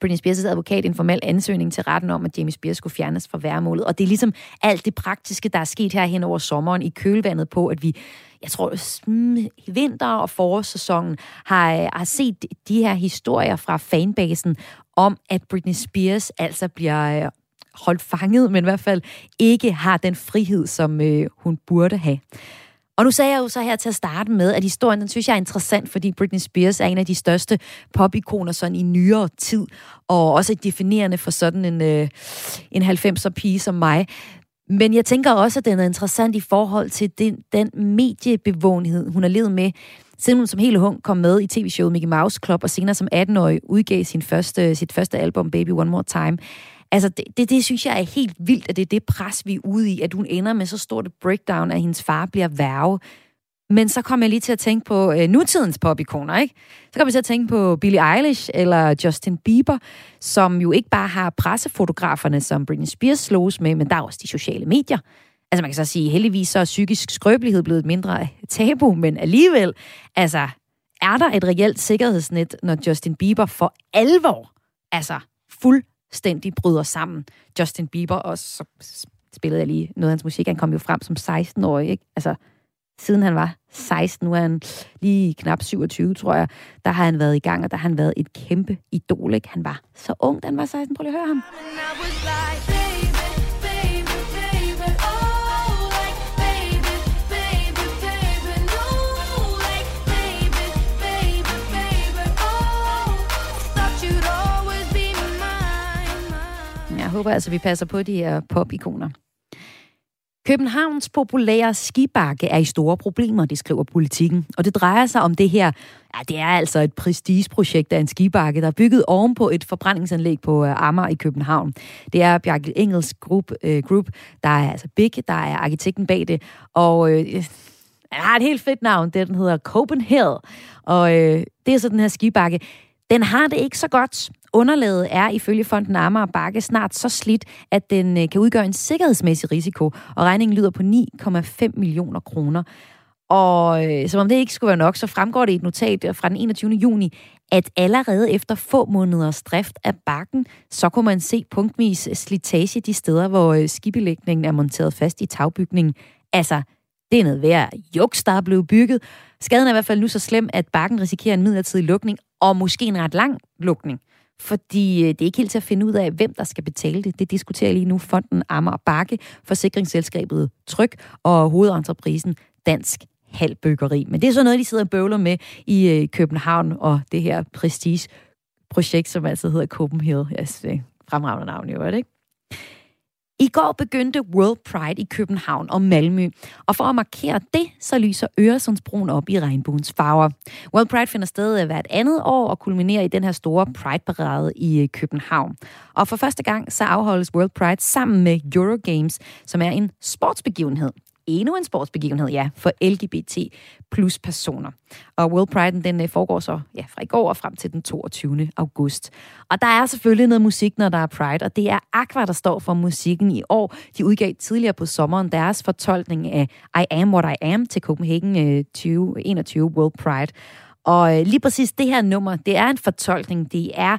Britney Spears' advokat en formel ansøgning til retten om, at Jamie Spears skulle fjernes fra værmålet. Og det er ligesom alt det praktiske, der er sket her hen over sommeren i kølvandet på, at vi, jeg tror, vinter- og forårssæsonen har, øh, har set de her historier fra fanbasen om, at Britney Spears altså bliver øh, holdt fanget, men i hvert fald ikke har den frihed, som øh, hun burde have. Og nu sagde jeg jo så her til at starte med, at historien, den synes jeg er interessant, fordi Britney Spears er en af de største popikoner sådan i nyere tid, og også definerende for sådan en, øh, en 90'er pige som mig. Men jeg tænker også, at den er interessant i forhold til den, den mediebevågenhed, hun har levet med Siden hun som hele hun kom med i tv-showet Mickey Mouse Club, og senere som 18-årig udgav sin første, sit første album, Baby One More Time. Altså, det, det, det synes jeg er helt vildt, at det er det pres, vi er ude i, at hun ender med så stort et breakdown, at hendes far bliver værve. Men så kom jeg lige til at tænke på øh, nutidens popikoner, ikke? Så kom jeg til at tænke på Billie Eilish eller Justin Bieber, som jo ikke bare har pressefotograferne, som Britney Spears slås med, men der er også de sociale medier. Altså man kan så sige, heldigvis så er psykisk skrøbelighed blevet et mindre tabu, men alligevel, altså er der et reelt sikkerhedsnet, når Justin Bieber for alvor, altså fuldstændig bryder sammen. Justin Bieber, og så spillede jeg lige noget af hans musik, han kom jo frem som 16-årig, ikke? Altså, siden han var 16, nu er han lige knap 27, tror jeg, der har han været i gang, og der har han været et kæmpe idol, ikke? Han var så ung, da han var 16. Prøv lige at høre ham. Håber altså, vi passer på de her pop-ikoner. Københavns populære skibakke er i store problemer, det skriver politikken. Og det drejer sig om det her, ja, det er altså et prestigeprojekt af en skibakke, der er bygget ovenpå et forbrændingsanlæg på øh, Amager i København. Det er Bjarke Engels Group, uh, Group der er altså Big, der er arkitekten bag det, og øh, har et helt fedt navn, det den hedder Copenhagen. Og øh, det er så den her skibakke. Den har det ikke så godt. Underlaget er ifølge fonden Amager Bakke snart så slidt, at den øh, kan udgøre en sikkerhedsmæssig risiko, og regningen lyder på 9,5 millioner kroner. Og øh, som om det ikke skulle være nok, så fremgår det i et notat øh, fra den 21. juni, at allerede efter få måneders drift af bakken, så kunne man se punktvis slitage de steder, hvor øh, skibelægningen er monteret fast i tagbygningen. Altså, det er noget værd juks, der er blevet bygget. Skaden er i hvert fald nu så slem, at bakken risikerer en midlertidig lukning, og måske en ret lang lukning. Fordi øh, det er ikke helt til at finde ud af, hvem der skal betale det. Det diskuterer lige nu fonden Amager Bakke, forsikringsselskabet Tryk og hovedentreprisen Dansk Halbyggeri. Men det er så noget, de sidder og bøvler med i øh, København og det her prestige-projekt, som altså hedder Copenhagen. Jeg fremragende navn, jo, er det ikke? I går begyndte World Pride i København og Malmø, og for at markere det, så lyser Øresundsbroen op i regnbuens farver. World Pride finder sted øh, hvert andet år og kulminerer i den her store Pride-parade i øh, København. Og for første gang så afholdes World Pride sammen med Eurogames, som er en sportsbegivenhed endnu en sportsbegivenhed, ja, for LGBT plus personer. Og World Pride, den øh, foregår så ja, fra i går og frem til den 22. august. Og der er selvfølgelig noget musik, når der er Pride, og det er Aqua, der står for musikken i år. De udgav tidligere på sommeren deres fortolkning af I Am What I Am til Copenhagen øh, 2021 World Pride. Og øh, lige præcis det her nummer, det er en fortolkning. Det er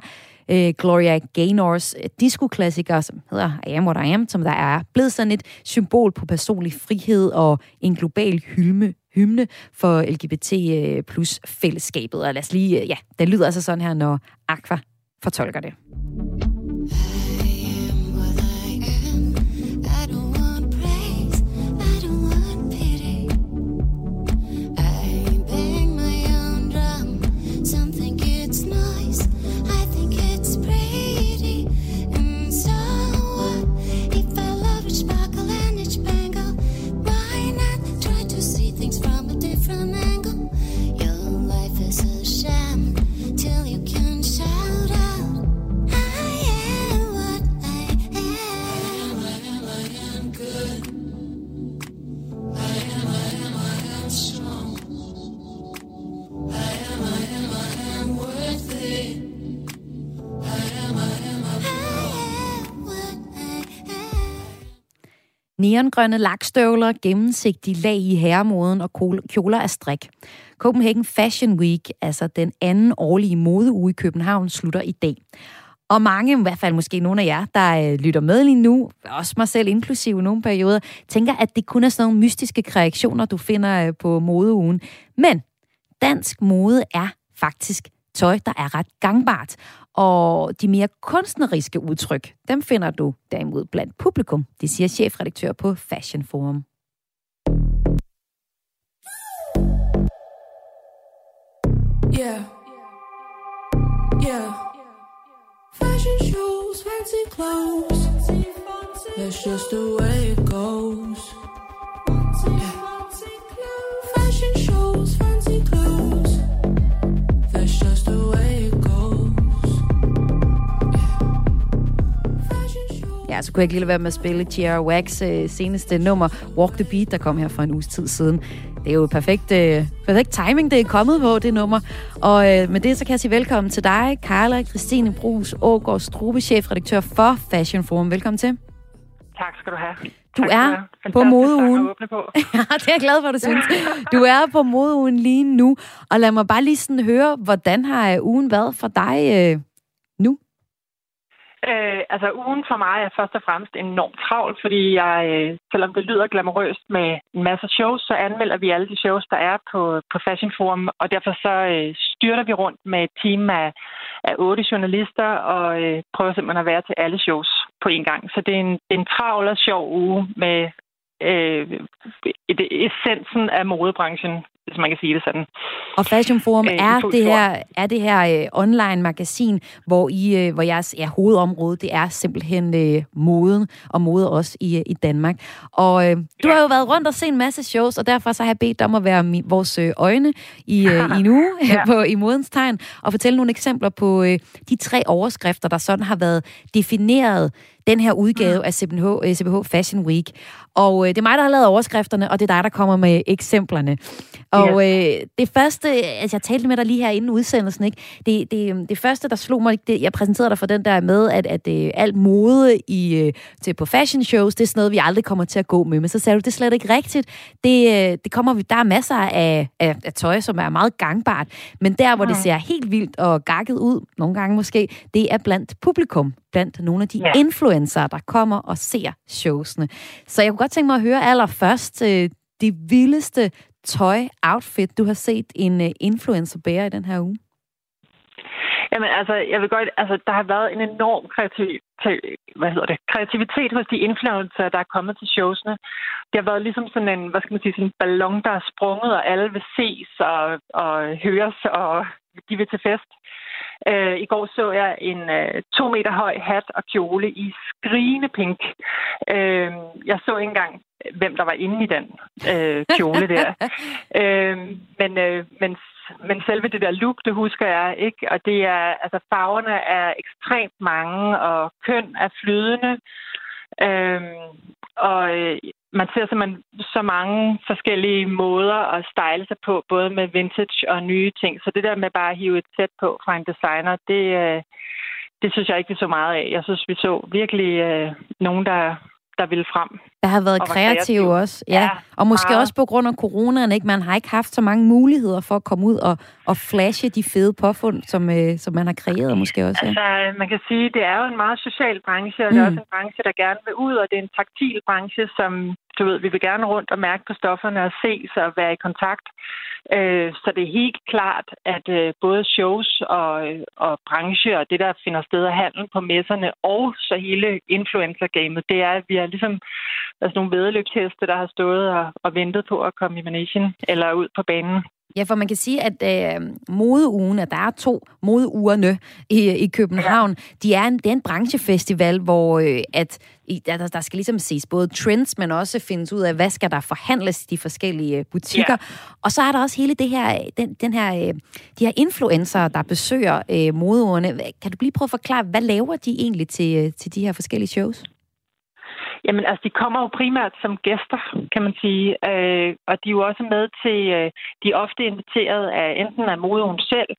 øh, Gloria Gaynors øh, disco-klassiker, som hedder I Am What I Am, som der er blevet sådan et symbol på personlig frihed og en global hymne, hymne for LGBT øh, plus fællesskabet. Og lad os lige, øh, ja, det lyder altså sådan her, når Aqua fortolker det. Neongrønne lakstøvler, gennemsigtige lag i herremoden og kol- kjoler af strik. Copenhagen Fashion Week, altså den anden årlige modeuge i København, slutter i dag. Og mange, i hvert fald måske nogle af jer, der øh, lytter med lige nu, også mig selv inklusive nogle perioder, tænker, at det kun er sådan nogle mystiske kreationer, du finder øh, på modeugen. Men dansk mode er faktisk tøj, der er ret gangbart. Og de mere kunstneriske udtryk, dem finder du derimod blandt publikum. Det siger chefredaktør på Fashion Forum. Yeah. Yeah. Fashion shows, fancy clothes. That's just the way it goes. Ja, så kunne jeg ikke lige være med at spille Tierra Wax øh, seneste nummer, Walk the Beat, der kom her for en uges tid siden. Det er jo perfekt, øh, perfekt timing, det er kommet på, det nummer. Og øh, med det, så kan jeg sige velkommen til dig, Carla Christine Brugs Ågaard Strube, chefredaktør for Fashion Forum. Velkommen til. Tak skal du have. Du tak er på modeugen. på. Ja, det er jeg glad for, du synes. Du er på modeugen lige nu, og lad mig bare lige sådan høre, hvordan har øh, ugen været for dig øh? Øh, altså ugen for mig er først og fremmest enormt travl, fordi jeg, øh, selvom det lyder glamorøst med en masse shows, så anmelder vi alle de shows, der er på, på Fashion Forum, og derfor så øh, styrter vi rundt med et team af, af otte journalister og øh, prøver simpelthen at være til alle shows på en gang. Så det er en, det er en travl og sjov uge med øh, et, essensen af modebranchen, hvis man kan sige det sådan. Og Fashion Forum Øh, er, det her, er det her øh, online magasin, hvor, I, øh, hvor jeres ja, hovedområde, det er simpelthen øh, moden, og mode også i, øh, i Danmark. Og øh, du Ja. har jo været rundt og set en masse shows, og derfor så har jeg bedt dig om at være mi, vores øh, øjne i, øh, i en uge Ja. på, i modens tegn, og fortælle nogle eksempler på øh, de tre overskrifter, der sådan har været defineret den her udgave Mm. af CBH, øh, CBH Fashion Week. Og øh, det er mig, der har lavet overskrifterne, og det er dig, der kommer med eksemplerne. Og øh, det første, altså jeg talte med dig lige her inden udsendelsen, ikke? Det, det, det første, der slog mig, det, jeg præsenterede dig for den der med, at, at øh, alt mode i, øh, til på fashion shows, det er sådan noget, vi aldrig kommer til at gå med. Men så sagde du, det er slet ikke rigtigt. Det, øh, det kommer, vi- der er masser af, af, af tøj, som er meget gangbart. Men der, hvor det ser helt vildt og gakket ud, nogle gange måske, det er blandt publikum, blandt nogle af de Ja. influencer, der kommer og ser showsene. Så jeg kunne godt tænke mig at høre allerførst øh, det vildeste tøj-outfit, du har set en øh, influencer bære i den her uge. Jamen altså, jeg vil godt, altså, der har været en enorm kreativ, hvad hedder det, kreativitet hos de influencer, der er kommet til showsene. Det har været ligesom sådan en, hvad skal man sige, sådan en ballon, der er sprunget, og alle vil ses og, og høres, og de vil til fest. Øh, I går så jeg en øh, to meter høj hat og kjole i skrigende pink. Øh, jeg så ikke engang, hvem der var inde i den øh, kjole der. øh, men, øh, men, men selve det der look, det husker jeg ikke. Og det er, altså farverne er ekstremt mange, og køn er flydende. Øhm, og øh, man ser simpelthen så mange forskellige måder at style sig på, både med vintage og nye ting. Så det der med bare at hive et sæt på fra en designer, det, øh, det synes jeg ikke, vi så meget af. Jeg synes, vi så virkelig øh, nogen, der, der ville frem. Der har været Og var kreativ også. Ja. Ja, og måske meget. også på grund af coronaen, ikke? Man har ikke haft så mange muligheder for at komme ud og, og flashe de fede påfund, som, øh, som man har kreeret måske også. Ja. Altså, man kan sige, det er jo en meget social branche, og det er Mm. også en branche, der gerne vil ud, og det er en taktil branche, som, du ved, vi vil gerne rundt og mærke på stofferne og ses og være i kontakt. Øh, så det er helt klart, at øh, både shows og, øh, og branche og det, der finder sted af handel på messerne, og så hele influencer-gamet, det er, at vi er ligesom altså nogle vedløbsheste, der har stået og, og ventet på at komme i managen eller ud på banen. Ja, for man kan sige, at øh, modeugen, at der er to modeugerne i, i København, ja. de er en, det er en branchefestival, hvor øh, at, der, der skal ligesom ses både trends, men også findes ud af, hvad skal der forhandles i de forskellige øh, butikker. Ja. Og så er der også hele det her, den, den her, øh, de her influencer, der besøger øh, modeugerne. Kan du lige prøve at forklare, hvad laver de egentlig til, øh, til de her forskellige shows? Jamen, altså, de kommer jo primært som gæster, kan man sige. Øh, og de er jo også med til, øh, de er ofte inviteret af enten af modeugen selv,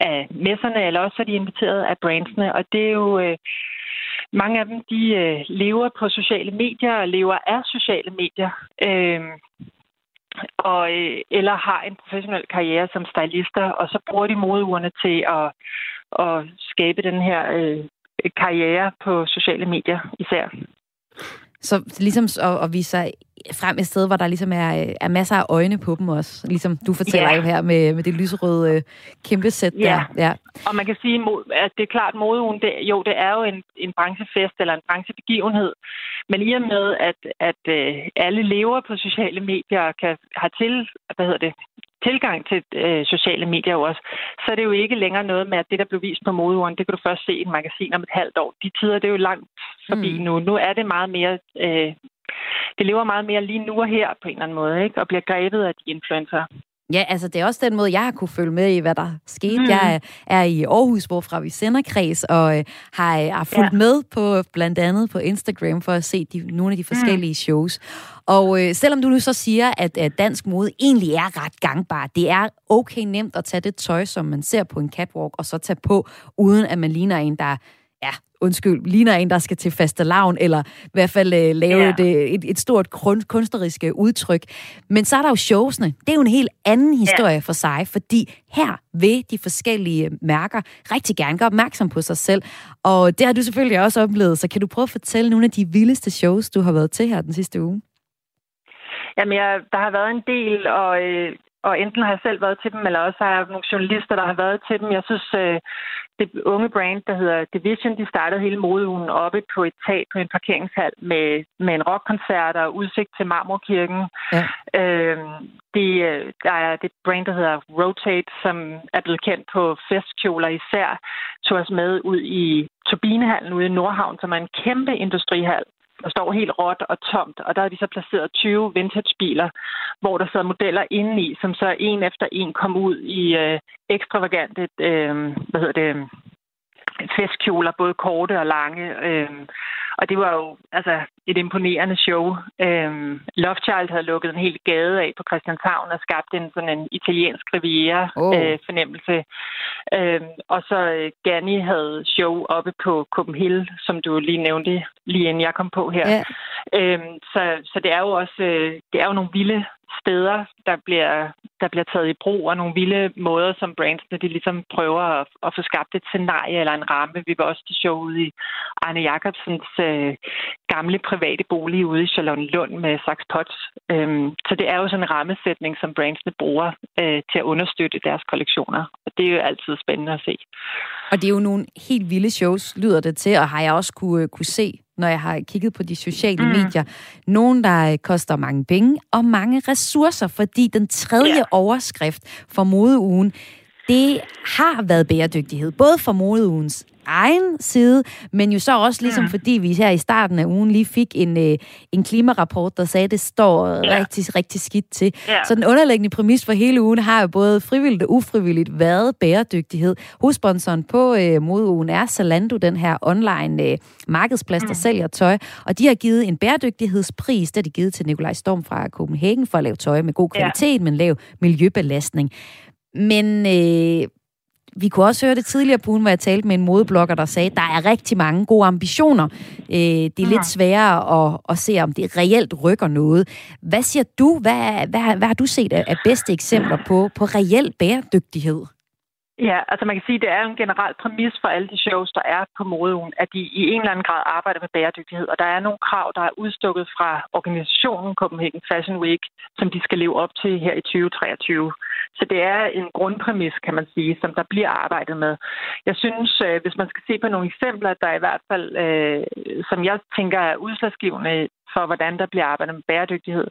af messerne, eller også er de inviteret af brandsene. Og det er jo, øh, mange af dem, de øh, lever på sociale medier og lever af sociale medier. Øh, og, øh, eller har en professionel karriere som stylister, og så bruger de modeugerne til at, at skabe den her øh, karriere på sociale medier især. Så ligesom at, at vise sig frem et sted, hvor der ligesom er, øh, er masser af øjne på dem også. Ligesom du fortæller Ja. jo her med, med det lyserøde øh, kæmpe sæt Ja. der. Ja. Og man kan sige, at det er klart, modeugen, det, jo, det er jo en, en branchefest eller en branchebegivenhed. Men i og med, at, at øh, alle lever på sociale medier og kan, har til, hvad hedder det, tilgang til øh, sociale medier også, så er det jo ikke længere noget med, at det, der blev vist på modeugen, det kan du først se i et magasin om et halvt år. De tider, det er jo langt forbi mm. nu. Nu er det meget mere... Øh, det lever meget mere lige nu og her på en eller anden måde, ikke? og bliver grebet af de influencer. Ja, altså det er også den måde, jeg har kunne følge med i, hvad der skete. Mm. Jeg er, er i Aarhus, hvorfra vi sender kreds, og øh, har, har fulgt ja. med på blandt andet på Instagram for at se de, nogle af de forskellige mm. shows. Og øh, selvom du nu så siger, at, at dansk mode egentlig er ret gangbar, det er okay nemt at tage det tøj, som man ser på en catwalk, og så tage på, uden at man ligner en, der undskyld, ligner en, der skal til fastelavn, eller i hvert fald øh, lave Ja. et, øh, et, et stort kun- kunstnerisk øh, udtryk. Men så er der jo showsene. Det er jo en helt anden historie ja. for sig, fordi her vil de forskellige mærker rigtig gerne gøre opmærksom på sig selv. Og det har du selvfølgelig også oplevet, så kan du prøve at fortælle nogle af de vildeste shows, du har været til her den sidste uge? Jamen, jeg, der har været en del, og, øh, og enten har jeg selv været til dem, eller også har jeg nogle journalister, der har været til dem. Jeg synes, øh, det unge brand, der hedder Division, de startede hele modeugen oppe på et tag på en parkeringshal med, med en rockkoncert og udsigt til Marmorkirken. Ja. Øh, det, øh, der er det brand, der hedder Rotate, som er blevet kendt på festkjoler især, tog os med ud i Turbinehallen ude i Nordhavn, som er en kæmpe industrihal der står helt råt og tomt, og der har de så placeret 20 vintagebiler, hvor der sidder modeller indeni, som så en efter en kom ud i øh, ekstravagante, øh, hvad hedder det, festkjoler, både korte og lange. Øh, og det var jo altså et imponerende show. Øh, Love Child havde lukket en hel gade af på Christianshavn og skabt en sådan en italiensk riviera Oh. øh, fornemmelse. Øh, og så øh, Ganni havde show oppe på Copenhagen, som du lige nævnte, lige inden jeg kom på her. Ja. Øhm, så, så det er jo også øh, det er jo nogle vilde steder, der bliver, der bliver taget i brug, og nogle vilde måder, som brandsene de ligesom prøver at, at få skabt et scenarie eller en ramme. Vi var også til show ude i Arne Jacobsens øh, gamle private bolig ude i Charlottenlund med Saks Potts. Øhm, så det er jo sådan en rammesætning, som brandsene bruger øh, til at understøtte deres kollektioner. Og det er jo altid spændende at se. Og det er jo nogle helt vilde shows, lyder det til, og har jeg også kunne, øh, kunne se, når jeg har kigget på de sociale mm. medier. Nogle, der øh, koster mange penge og mange ressourcer, fordi den tredje Ja. overskrift for modeugen, det har været bæredygtighed. Både for modeugens egen side, men jo så også ligesom mm. fordi vi her i starten af ugen lige fik en, øh, en klimarapport, der sagde, at det står Ja. rigtig, rigtig skidt til. Ja. Så den underliggende præmis for hele ugen har jo både frivilligt og ufrivilligt været bæredygtighed. Hovedsponsoren på øh, modeugen er Zalando, den her online øh, markedsplads, der sælger tøj. Og de har givet en bæredygtighedspris, der de givet til Nikolaj Storm fra Copenhagen for at lave tøj med god Ja. kvalitet, men lav miljøbelastning. Men øh, vi kunne også høre det tidligere på ugen, hvor jeg talte med en modeblogger, der sagde, at der er rigtig mange gode ambitioner. Øh, det er lidt sværere at, at se, om det reelt rykker noget. Hvad siger du? Hvad, hvad, hvad har du set af, af bedste eksempler på, på reel bæredygtighed? Ja, altså man kan sige, at det er en generel præmis for alle de shows, der er på modeugen, at de i en eller anden grad arbejder med bæredygtighed. Og der er nogle krav, der er udstukket fra organisationen Copenhagen Fashion Week, som de skal leve op til her i 2023. Så det er en grundpræmis, kan man sige, som der bliver arbejdet med. Jeg synes, øh, hvis man skal se på nogle eksempler, der i hvert fald, øh, som jeg tænker er udslagsgivende for, hvordan der bliver arbejdet med bæredygtighed.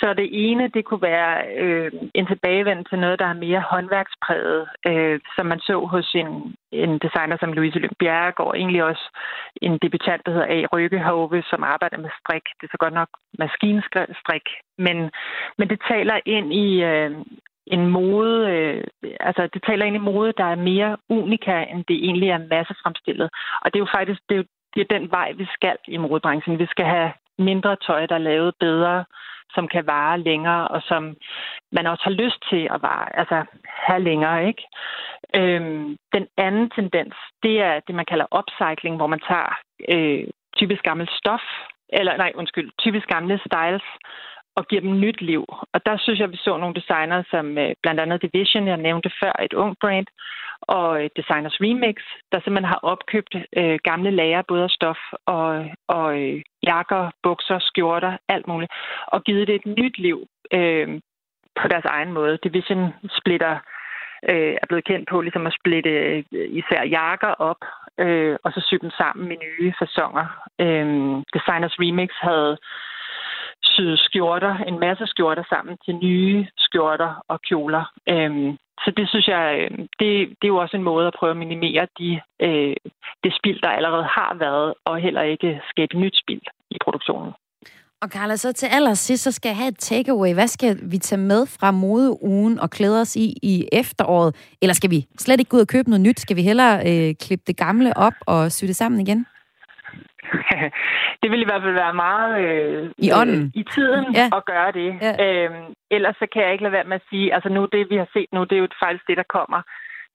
Så det ene, det kunne være øh, en tilbagevend til noget, der er mere håndværkspræget, øh, som man så hos en, en designer som Louise Lyngbjerg, og egentlig også en debutant, der hedder A. Rykkehove, som arbejder med strik. Det er så godt nok maskinstrik, men, men det taler ind i... Øh, en mode, øh, altså det taler ind i mode, der er mere unika, end det egentlig er massefremstillet. Og det er jo faktisk det er, jo, det er den vej, vi skal i modebranchen. Vi skal have mindre tøj, der er lavet bedre, som kan vare længere, og som man også har lyst til at vare, altså have længere, ikke? Øhm, den anden tendens, det er det, man kalder upcycling, hvor man tager øh, typisk gammelt stof, eller nej, undskyld, typisk gamle styles, og giver dem nyt liv. Og der synes jeg, vi så nogle designere, som øh, blandt andet Division, jeg nævnte før, et ung brand, og øh, Designers Remix, der simpelthen har opkøbt øh, gamle lager, både af stof og, og øh, jakker, bukser, skjorter, alt muligt, og givet det et nyt liv øh, på deres egen måde. Division splitter øh, er blevet kendt på ligesom at splitte øh, især jakker op, øh, og så sy dem sammen i nye fasonger. Øh, Designers Remix havde syet skjorter, en masse skjorter sammen til nye skjorter og kjoler. Øhm, så det synes jeg, øhm, det, det er jo også en måde at prøve at minimere de, øh, det spild, der allerede har været, og heller ikke skabe nyt spild i produktionen. Og Carla, så til allersidst, så skal jeg have et takeaway. Hvad skal vi tage med fra modeugen og klæde os i i efteråret? Eller skal vi slet ikke gå ud og købe noget nyt? Skal vi hellere øh, klippe det gamle op og sy det sammen igen? det vil i hvert fald være meget øh, I ånden. øh, i tiden Ja. ja. at gøre det. Ja. Ja. Øhm, ellers så kan jeg ikke lade være med at sige, altså nu det, vi har set nu, det er jo faktisk det, der kommer.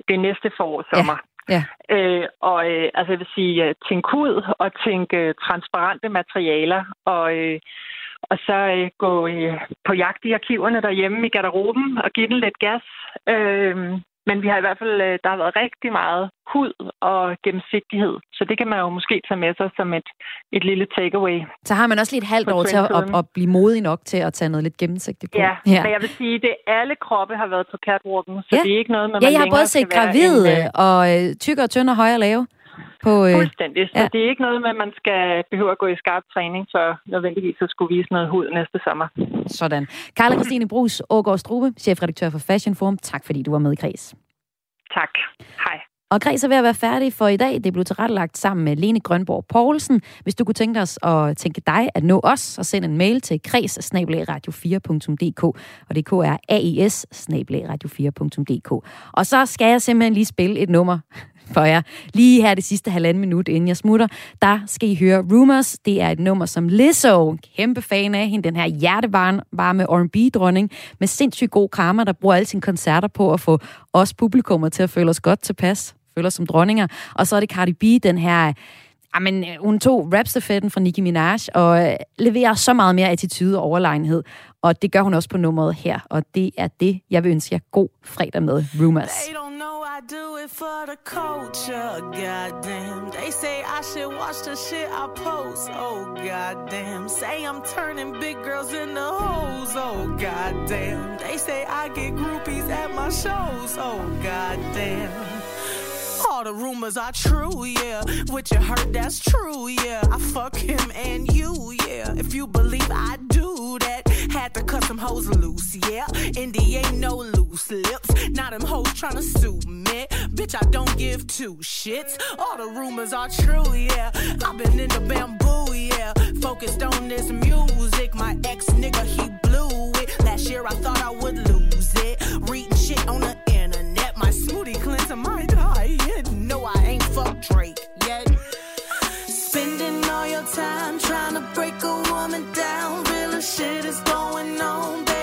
Det næste forår sommer. Ja. Øh, og øh, altså jeg vil sige, øh, tænk ud og tænk øh, transparente materialer, og, øh, og så øh, gå øh, på jagt i arkiverne derhjemme i garderoben og give den lidt gas. Øh, men vi har i hvert fald, øh, der har været rigtig meget hud og gennemsigtighed, så det kan man jo måske tage med sig som et, et lille takeaway. Så har man også lige et halvt år til at, at, at blive modig nok til at tage noget lidt gennemsigtigt på. Ja, ja. men jeg vil sige, det alle kroppe har været på catwalken, så Ja. det er ikke noget med, ja man jeg har både set gravide en, øh, og øh, tykke og tynde og høje og lave. På, øh, Fuldstændig. Så ja. det er ikke noget med, at man skal behøve at gå i skarp træning for nødvendigvis at skulle vise noget hud næste sommer. sådan. Carla Christine Brus, Ågaard Strube, chefredaktør for Fashion Forum. Tak fordi du var med i Kreds. Tak. Hej. Og Græs er ved at være færdig for i dag. Det blev tilrettelagt sammen med Lene Grønborg Poulsen. Hvis du kunne tænke os at tænke dig at nå os, så send en mail til kreds 4dk og det er aes 4dk Og så skal jeg simpelthen lige spille et nummer for jer. Lige her det sidste halvanden minut, inden jeg smutter, der skal I høre Rumors. Det er et nummer, som Lizzo, kæmpe fan af hende, den her hjertevarme R&B-dronning, med sindssygt god karma, der bruger alle sine koncerter på at få os publikummer til at føle os godt tilpas, føle os som dronninger. Og så er det Cardi B, den her Jamen, hun tog rapstafetten fra Nicki Minaj og øh, leverer så meget mere attitude og overlegenhed. Og det gør hun også på nummeret her. Og det er det, jeg vil ønske jer god fredag med Rumors. I do it for the culture. Goddamn. They say I should watch the shit I post. Oh, goddamn. Say I'm turning big girls into hoes. Oh, goddamn. They say I get groupies at my shows. Oh, goddamn. All the rumors are true, yeah. What you heard, that's true, yeah. I fuck him and you, yeah. If you believe I do that, had to cut some hoes loose, yeah. Indy ain't no loose lips. Now them hoes tryna sue me. Bitch, I don't give two shits. All the rumors are true, yeah. I've been in the bamboo, yeah. Focused on this music. My ex nigga, he blew it. Last year I thought I would lose it. Reading shit on the internet. My smoothie cleanser might die. No, I ain't fuck Drake yet. Time trying to break a woman down. Real shit is going on.